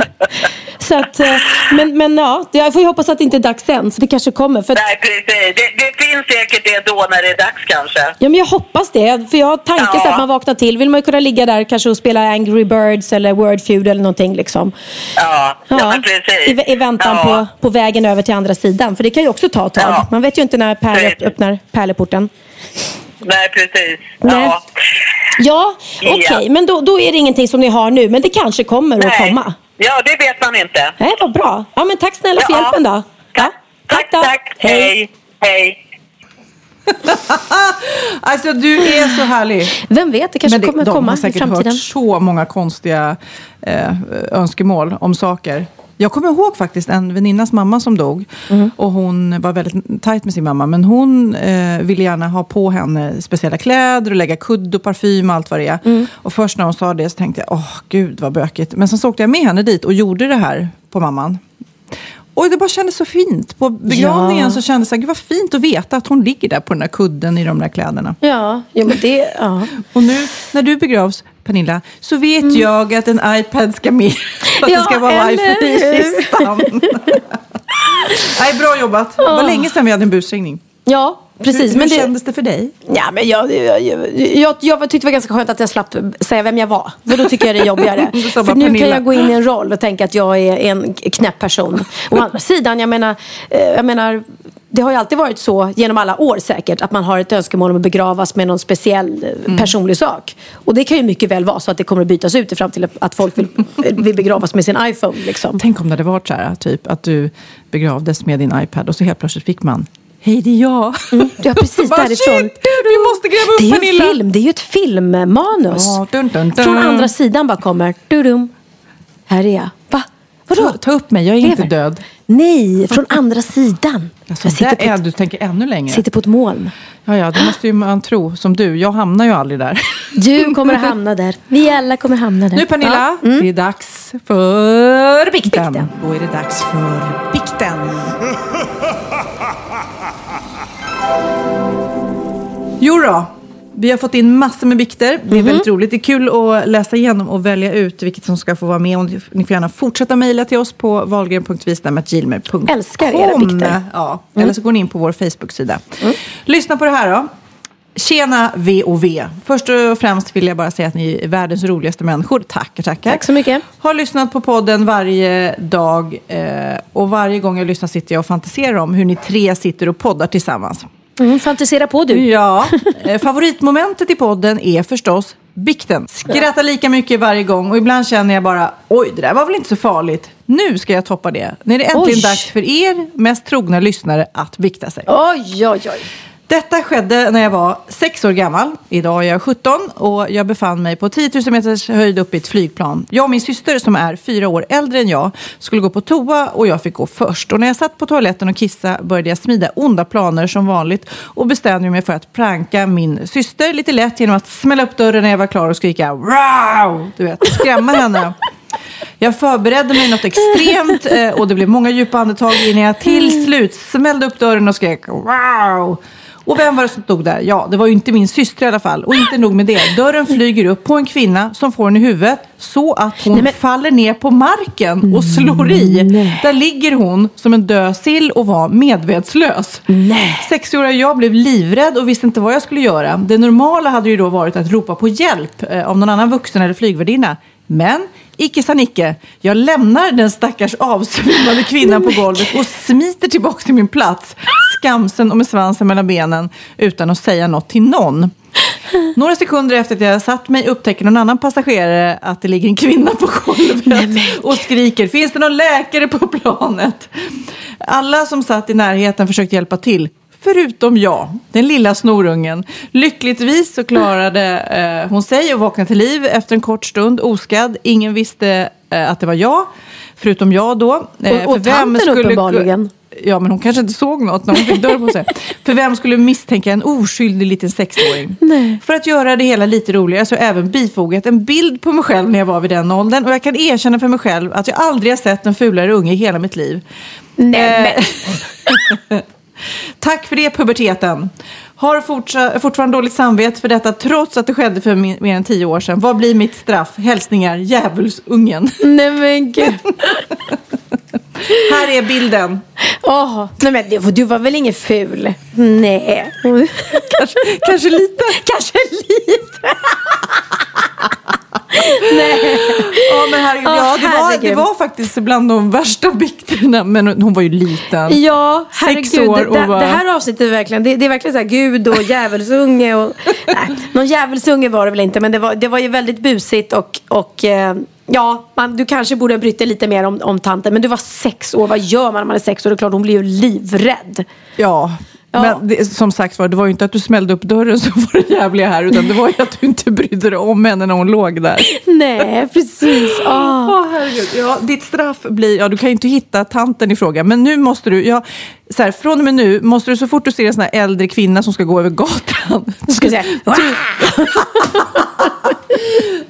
Så att, eh, men, men ja, jag får ju hoppas att det inte är dags än. Så det kanske kommer. För Nej, precis. Det, det finns säkert det då när det är dags kanske. Ja, men jag hoppas det. För jag har tanken Ja. att man vaknar till. Vill man ju kunna ligga där kanske och spela Angry Birds eller Word Feud eller någonting. Liksom. Ja, ja, precis. I, I väntan ja. på, på vägen över till andra sidan. För det kan ju också ta ett tag. Ja. Man vet ju inte när Pärle öppnar pärleporten. Nej, precis. Nej. Ja. Ja, Ja. okej. Men då, då är det ingenting som ni har nu. Men det kanske kommer att Nej. komma. ja, det vet man inte. Nej, vad bra. Ja, men tack snälla för Ja. hjälpen då. Ja. Tack då. Tack. Hej. Hej. Alltså du är så härlig. Vem vet, det kanske Men kommer de komma har i säkert framtiden. hört så många konstiga eh, önskemål om saker. Jag kommer ihåg faktiskt en väninnas mamma som dog. Mm. Och hon var väldigt tajt med sin mamma. Men hon eh, ville gärna ha på henne speciella kläder och lägga kudd och parfym och allt vad det är. Mm. Och först när hon sa det så tänkte jag, åh gud vad bökigt. Men sen så åkte jag med henne dit och gjorde det här på mamman. Och det bara kändes så fint. På begravningen Ja. så kändes det, så här, gud vad fint att veta att hon ligger där på den där kudden i de där kläderna. Ja, jo, men det... Ja. Och nu när du begravs, Pernilla, så vet jag att en iPad ska med. Att Mm. Ja, det ska vara wifi i kistan. Nej, bra jobbat. Det var länge sedan vi hade en busringning. Ja, precis. Hur, hur men det, kändes det för dig? Ja, men jag, jag, jag, jag tyckte det var ganska skönt att jag slapp säga vem jag var. För då tycker jag det är jobbigare. För nu kan Pernilla. jag gå in i en roll och tänka att jag är en knäpp person. Å andra sidan, jag menar, eh, jag menar det har ju alltid varit så genom alla år säkert att man har ett önskemål om att begravas med någon speciell eh, Mm. personlig sak. Och det kan ju mycket väl vara så att det kommer att bytas ut i framtiden att folk vill, vill begravas med sin iPhone. Liksom. Tänk om det hade varit så här, typ att du begravdes med din iPad och så helt plötsligt fick man Hej, det är jag. Ja, precis Bara, därifrån. "Shit, Vi måste gräva upp Det är ju Pernilla. en film, det är ju ett filmmanus. Ja, dun, dun, dun. Från andra sidan bara kommer. Dudum. Här är jag. Va? Vadå? Ta, ta upp mig, jag är inte Lever. död. Nej, från andra sidan. Alltså, jag sitter där är ett, du tänker ännu längre. sitter på ett moln. Ja, ja, det måste ju man tro. Som du, jag hamnar ju aldrig där. Du kommer att hamna där. Vi alla kommer hamna där. Nu Pernilla, Ja. Mm. det är dags för bikten. Då är det dags för bikten. Jo då, vi har fått in massor med bikter. Det är väldigt roligt. Det är kul att läsa igenom och välja ut vilket som ska få vara med. Och ni får gärna fortsätta mejla till oss på valgren.vistam.gmail.com. Älskar era bikter. Ja, eller så går ni in på vår Facebook-sida. Lyssna på det här då. Tjena V och V. Först och främst vill jag bara säga att ni är världens roligaste människor. Tackar, tackar. Tack så mycket. Har lyssnat på podden varje dag eh, och varje gång jag lyssnar sitter jag och fantiserar om hur ni tre sitter och poddar tillsammans. Mm, fantisera på du. Ja, eh, favoritmomentet i podden är förstås bikten. Skrattar lika mycket varje gång och ibland känner jag bara oj, det där var väl inte så farligt. Nu ska jag toppa det. Nu är det äntligen Oj. dags för er mest trogna lyssnare att bikta sig. Oj, oj, oj. Detta skedde när jag var sex år gammal. Idag är jag 17 och jag befann mig på 10 000 meters höjd upp i ett flygplan. Jag och min syster som är fyra år äldre än jag skulle gå på toa och jag fick gå först. Och när jag satt på toaletten och kissade började jag smida onda planer som vanligt och bestämde mig för att pranka min syster lite lätt genom att smälla upp dörren när jag var klar och skrika wow! Du vet, skrämma henne. Jag förberedde mig något extremt eh, och det blev många djupa andetag innan jag till slut smällde upp dörren och skrek wow. Och vem var det som stod där? Ja, det var ju inte min syster i alla fall. Och inte nog med det. Dörren flyger upp på en kvinna som får den i huvudet så att hon faller ner på marken och slår i. Där ligger hon som en död sill och var medvetslös. Sexåriga jag blev livrädd och visste inte vad jag skulle göra. Det normala hade ju då varit att ropa på hjälp eh, av någon annan vuxen eller flygvärdinna. Men icke sa Nicke. Jag lämnar den stackars avsvimmade kvinnan på golvet och smiter tillbaka till min plats. Skamsen och med svansen mellan benen utan att säga något till någon. Några sekunder efter att jag satt mig upptäcker någon annan passagerare att det ligger en kvinna på golvet och skriker “Finns det någon läkare på planet?” Alla som satt i närheten försökte hjälpa till. Förutom jag, den lilla snorungen. Lyckligtvis så klarade eh, hon sig och vaknade till liv efter en kort stund oskadd. Ingen visste eh, att det var jag, förutom jag då. Eh, Och- och tanten uppenbarligen. Ja, men hon kanske inte såg något när hon fick dörr på sig. För vem skulle misstänka en oskyldig liten sexåring? För att göra det hela lite roligare så har jag även bifogat en bild på mig själv när jag var vid den åldern. Och jag kan erkänna för mig själv att jag aldrig har sett en fulare unge i hela mitt liv. Nej, Eh, Tack för det, puberteten. Har fortsa- fortfarande dåligt samvete för detta trots att det skedde för mer än tio år sedan. Vad blir mitt straff? Hälsningar, djävulsungen. Nej men gud. Här är bilden. Åh, nej men du, du var väl ingen ful? Nej. kanske, kanske lite. Kanske lite. Nej. Ja, men herregud, Åh, ja, det, var, herregud. det var faktiskt bland de värsta bikterna. Men hon var ju liten. Ja, Sex herregud. år det, och det, bara- det här avsnittet är verkligen, det, det är verkligen så här Gud och djävulsunge. Och, nej, någon djävulsunge var det väl inte, men det var, det var ju väldigt busigt och, och eh, ja, man, du kanske borde ha brytt dig lite mer om, om tanten. Men du var sex år, vad gör man när man är sex år? Det är klart, hon blir ju livrädd. Ja. Men det, som sagt var, det var ju inte att du smällde upp dörren som var det jävliga här. Utan det var ju att du inte brydde dig om henne när hon låg där. Nej, precis. Åh. Åh, herregud. Ja, ditt straff blir, ja du kan ju inte hitta tanten i fråga. Men nu måste du, ja, så här, från och med nu måste du så fort du ser en sån här äldre kvinna som ska gå över gatan. Du ska säga, typ,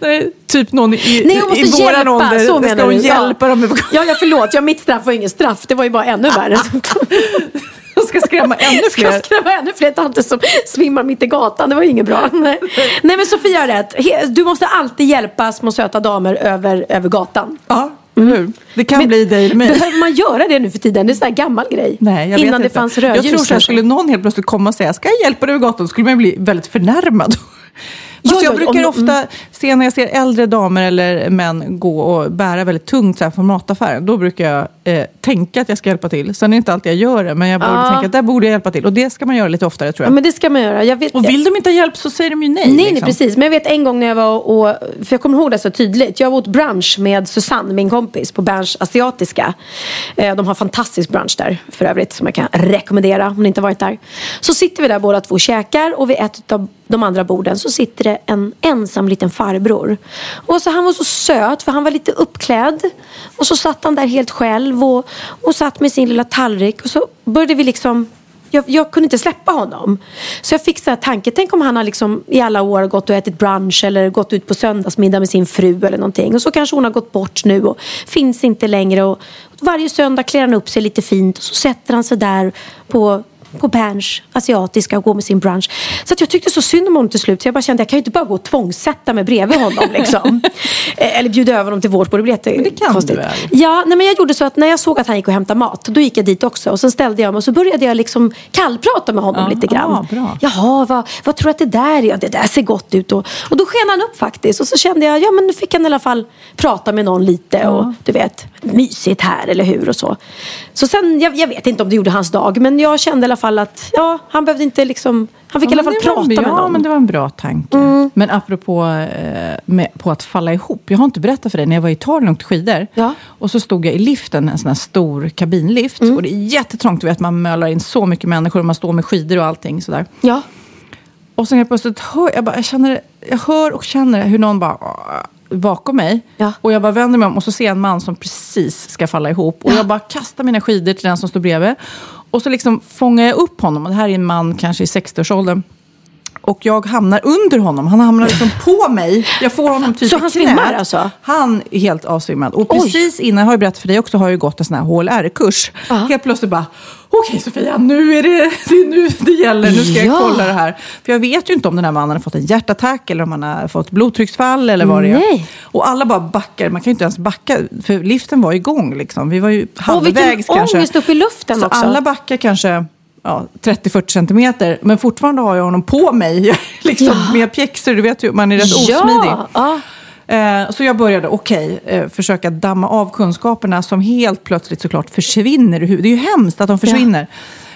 nej, typ någon i, Nej, hon måste i våran hjälpa. ålder. så ska menar hon du. hjälpa ja. dem. Ja, ja, förlåt. Ja, mitt straff var inget straff. Det var ju bara ännu värre. Hon ska skrämma ännu Ska fler. jag skrämma ännu fler tanter som svimmar mitt i gatan? Det var ju inget bra. Nej, Nej men Sofia har rätt. Du måste alltid hjälpa små söta damer över, över gatan. Ja, hur? Det kan bli dig eller mig. Behöver man göra det nu för tiden? Det är en sån här gammal grej. Nej, jag Innan det fanns Jag rödljus. tror så här, skulle någon helt plötsligt komma och säga, ska jag hjälpa dig över gatan? Då skulle man bli väldigt förnärmad. Fast Ja, jag ja, brukar ofta se när jag ser äldre damer eller män gå och bära väldigt tungt så här från mataffären. Då brukar jag eh, tänka att jag ska hjälpa till. Sen är det inte alltid jag gör det, men jag borde Ja. tänka att där borde jag hjälpa till. Och det ska man göra lite oftare tror Ja, jag. men det ska man göra. Jag vet, och vill de inte ha hjälp så säger de ju nej. Nej, nej, liksom. precis. Men jag vet en gång när jag var och, för jag kommer ihåg det så tydligt. Jag var åt brunch med Susanne, min kompis, på Berns Asiatiska. Eh, De har fantastisk brunch där för övrigt, som jag kan rekommendera om ni inte varit där. Så sitter vi där båda två och käkar och vid ett av de andra borden så sitter det en ensam liten farbror. Och så han var så söt för han var lite uppklädd. Och så satt han där helt själv och, och satt med sin lilla tallrik. Och så började vi liksom jag, jag kunde inte släppa honom. Så jag fick så här tanke, tänk om han har liksom i alla år gått och ätit brunch eller gått ut på söndagsmiddag med sin fru eller någonting. Och så kanske hon har gått bort nu och finns inte längre. Och, varje söndag klär han upp sig lite fint och så sätter han sig där på på Berns asiatiska och går med sin brunch. Så att jag tyckte så synd om honom till slut. Så jag bara kände jag kan ju inte bara gå och tvångssätta mig bredvid honom. Liksom. Eh, Eller bjuda över honom till vårt bord. Det blir jättekonstigt. väl? Ja, nej, men jag gjorde så att när jag såg att han gick och hämtade mat, då gick jag dit också. Och sen ställde jag mig och så började jag liksom kallprata med honom Ja, lite grann. ah, bra. Jaha, vad, vad tror du att det där är? Ja, det där ser gott ut. Och, och då sken han upp faktiskt. Och så kände jag, ja men nu fick han i alla fall prata med någon lite. Och du vet, mysigt här, eller hur? Och så. Så sen, jag, jag vet inte om det gjorde hans dag. Men jag kände i alla fall att, ja, han behövde inte liksom, han fick Ja, i alla fall prata en- med ja, någon. Mm. men det var en bra tanke. Men apropå eh, med, på att falla ihop. Jag har inte berättat för dig, när jag var i Italien och åkte skidor. Och så stod jag i liften, en sån här stor kabinlift. Mm. Och det är jättetrångt, du vet, man mölar in så mycket människor och man står med skidor och allting sådär. Ja. Och sen helt plötsligt hör jag, bara, jag, känner, jag hör och känner hur någon bara bakom mig. Och jag bara vänder mig om och så ser jag en man som precis ska falla ihop. Och jag bara kastar mina skidor till den som står bredvid. Och så liksom fångar jag upp honom. Och det här är en man kanske i 60-årsåldern. Och jag hamnar under honom. Han hamnar liksom på mig. Jag får honom typ Så han knät. svimmar alltså? Han är helt avsvimmad. Och Oj. precis innan, jag har ju berättat för dig också, har jag gått en sån här HLR-kurs. Helt plötsligt bara, okej Sofia, nu är det, det är nu det gäller. Nu ska jag Ja. kolla det här. För jag vet ju inte om den här mannen har fått en hjärtattack eller om han har fått blodtrycksfall eller vad det är. Nej. Och alla bara backar. Man kan ju inte ens backa, för liften var igång. Liksom. Vi var ju Och vilken halvvägs kanske. ångest upp i luften Så också. alla backar kanske ja, 30-40 centimeter. Men fortfarande har jag honom på mig. Liksom Med pjäxor, du vet ju, man är rätt osmidig. Ja. Eh, Så jag började, okej, eh, försöka damma av kunskaperna som helt plötsligt såklart försvinner ur huvudet. Det är ju hemskt att de försvinner.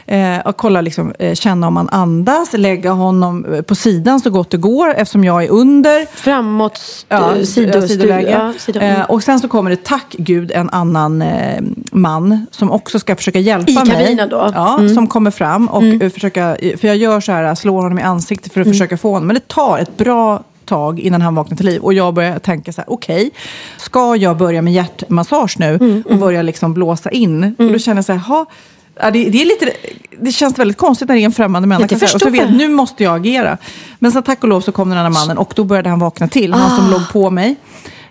Eh, och kolla, liksom, eh, känna om han andas, lägga honom eh, på sidan så gott det går eftersom jag är under. Framåt, Ja, sido, sidoläge. ja, sido. Eh, och sen så kommer det, tack gud, en annan eh, man som också ska försöka hjälpa I mig. kabinen då? Ja, Mm. som kommer fram och eh, försöka, för jag gör så här, slår honom i ansiktet för att försöka få honom. Men det tar ett bra tag innan han vaknar till liv. Och jag börjar tänka så här, okej, ska jag börja med hjärtmassage nu och börja liksom blåsa in? Och då känner jag så här, Ja, det, det, är lite, det känns väldigt konstigt när det är en främmande människa. Och så vet nu måste jag agera. Men sen tack och lov så kom den andra mannen och då började han vakna till, han som Ah. låg på mig.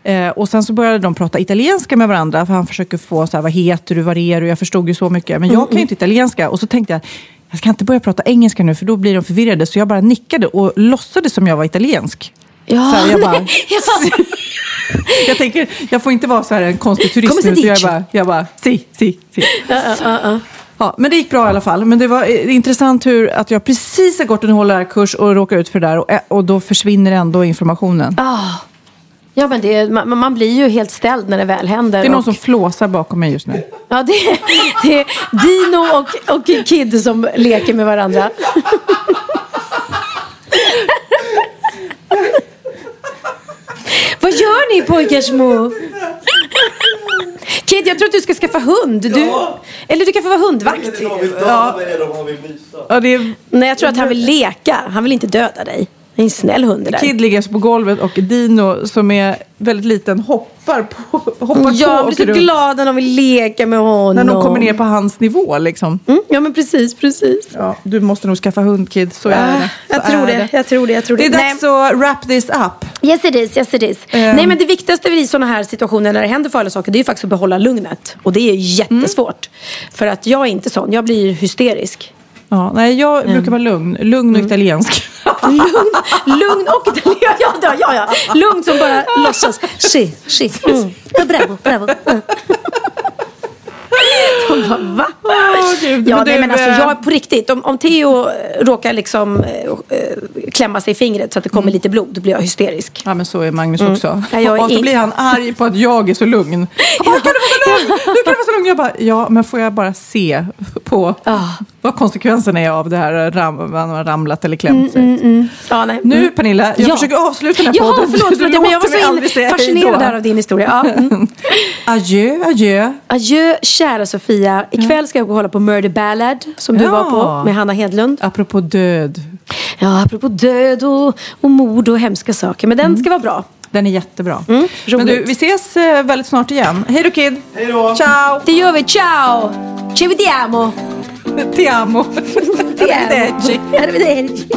Eh, och sen så började de prata italienska med varandra, för han försöker få så här, vad heter du, var är du? Jag förstod ju så mycket, men jag Mm, kan ju inte italienska. Och så tänkte jag, jag ska inte börja prata engelska nu, för då blir de förvirrade. Så jag bara nickade och låtsades som jag var italiensk. Ja, så här, jag, bara, jag tänker, jag får inte vara så här en konstig turist nu, så jag bara, jag bara, si, si, si. Ja, ja, ja, ja. Men det gick bra i alla fall. Men det var eh, intressant hur att jag precis har gått en HLR-kurs och råkar ut för det där och, eh, och då försvinner ändå informationen. Ah. Ja, men det, man, man blir ju helt ställd när det väl händer. Det är någon och, som flåsar bakom mig just nu. Ja, det, det är Dino och, och Kid som leker med varandra. Vad gör ni pojkar små? Kid, jag tror att du ska skaffa hund. Du, Eller du kan få vara hundvakt. Ja. Ja, det är, Nej, jag tror att han vill leka. Han vill inte döda dig. Det är en snäll hund det där. Kid ligger alltså på golvet och Dino som är väldigt liten hoppar på, hoppar jag blir så runt glad när de vill leka med honom. När de kommer ner på hans nivå liksom. Mm, ja, men precis, precis. Ja, du måste nog skaffa hund Kid, så är det. Så Jag tror är det, jag tror det, jag tror Det det. är dags att wrap this up. Yes it is, yes it is. Ehm. Nej men det viktigaste i sådana här situationer när det händer farliga saker det är ju faktiskt att behålla lugnet. Och det är jättesvårt. För att jag är inte sån, jag blir hysterisk. Ja, nej, jag brukar vara lugn. Lugn och italiensk. Lugn, lugn och italiensk. Ja, ja, ja, ja. Lugn som bara låtsas. Si, si. Mm. Ja, Bravo, bravo. Mm. De bara, va? Gud, Ja, men nej, du, men alltså, eh, jag på riktigt. Om, om Theo eh, råkar liksom eh, eh, klämma sig i fingret så att det kommer lite blod, då blir jag hysterisk. Ja, men så är Magnus Mm. också. Ja, är och så in- blir han arg på att jag är så lugn. Bara, kan du vara så lugn? Nu kan du vara så lugn. Jag bara, ja, men får jag bara se på Ah. Vad konsekvensen är av det här ram, man har ramlat eller klämt sig. Mm, mm. Ja, nej. Nu Mm. Pernilla, jag Ja. försöker avsluta den här Ja, podden. förlåt, förlåt men jag var så in, fascinerad här av din historia. Ja. Mm. Adjö, adjö. Adjö kära Sofia. Ikväll ska jag gå och hålla på Murder Ballad som du Ja. var på med Hanna Hedlund. Apropå död. Ja, apropå död och, och mord och hemska saker. Men den ska vara bra. Den är jättebra. Mm, men du, vi ses eh, väldigt snart igen. Hej då Kid! Hej då! Ciao! Det gör vi. Ciao! Ci vediamo! Ti amo! Ti Arrivederci. amo. Arrivederci.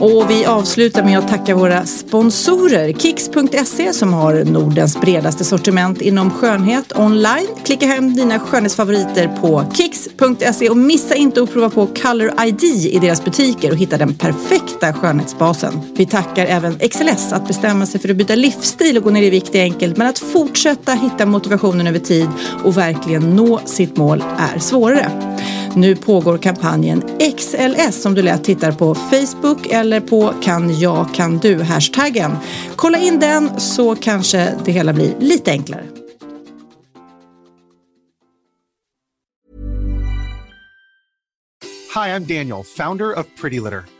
Och vi avslutar med att tacka våra sponsorer. Kicks.se som har Nordens bredaste sortiment inom skönhet online. Klicka hem dina skönhetsfavoriter på Kicks.se och missa inte att prova på Color ID i deras butiker och hitta den perfekta skönhetsbasen. Vi tackar även XLS att bestämma sig för att byta livsstil och gå ner i vikt är enkelt men att fortsätta hitta motivationen över tid och verkligen nå sitt mål är svårare. Nu pågår kampanjen XLS som du lätt tittar på Facebook eller på kan jag kan du hashtaggen. Kolla in den så kanske det hela blir lite enklare. Hi, I'm Daniel, founder of Pretty Litter.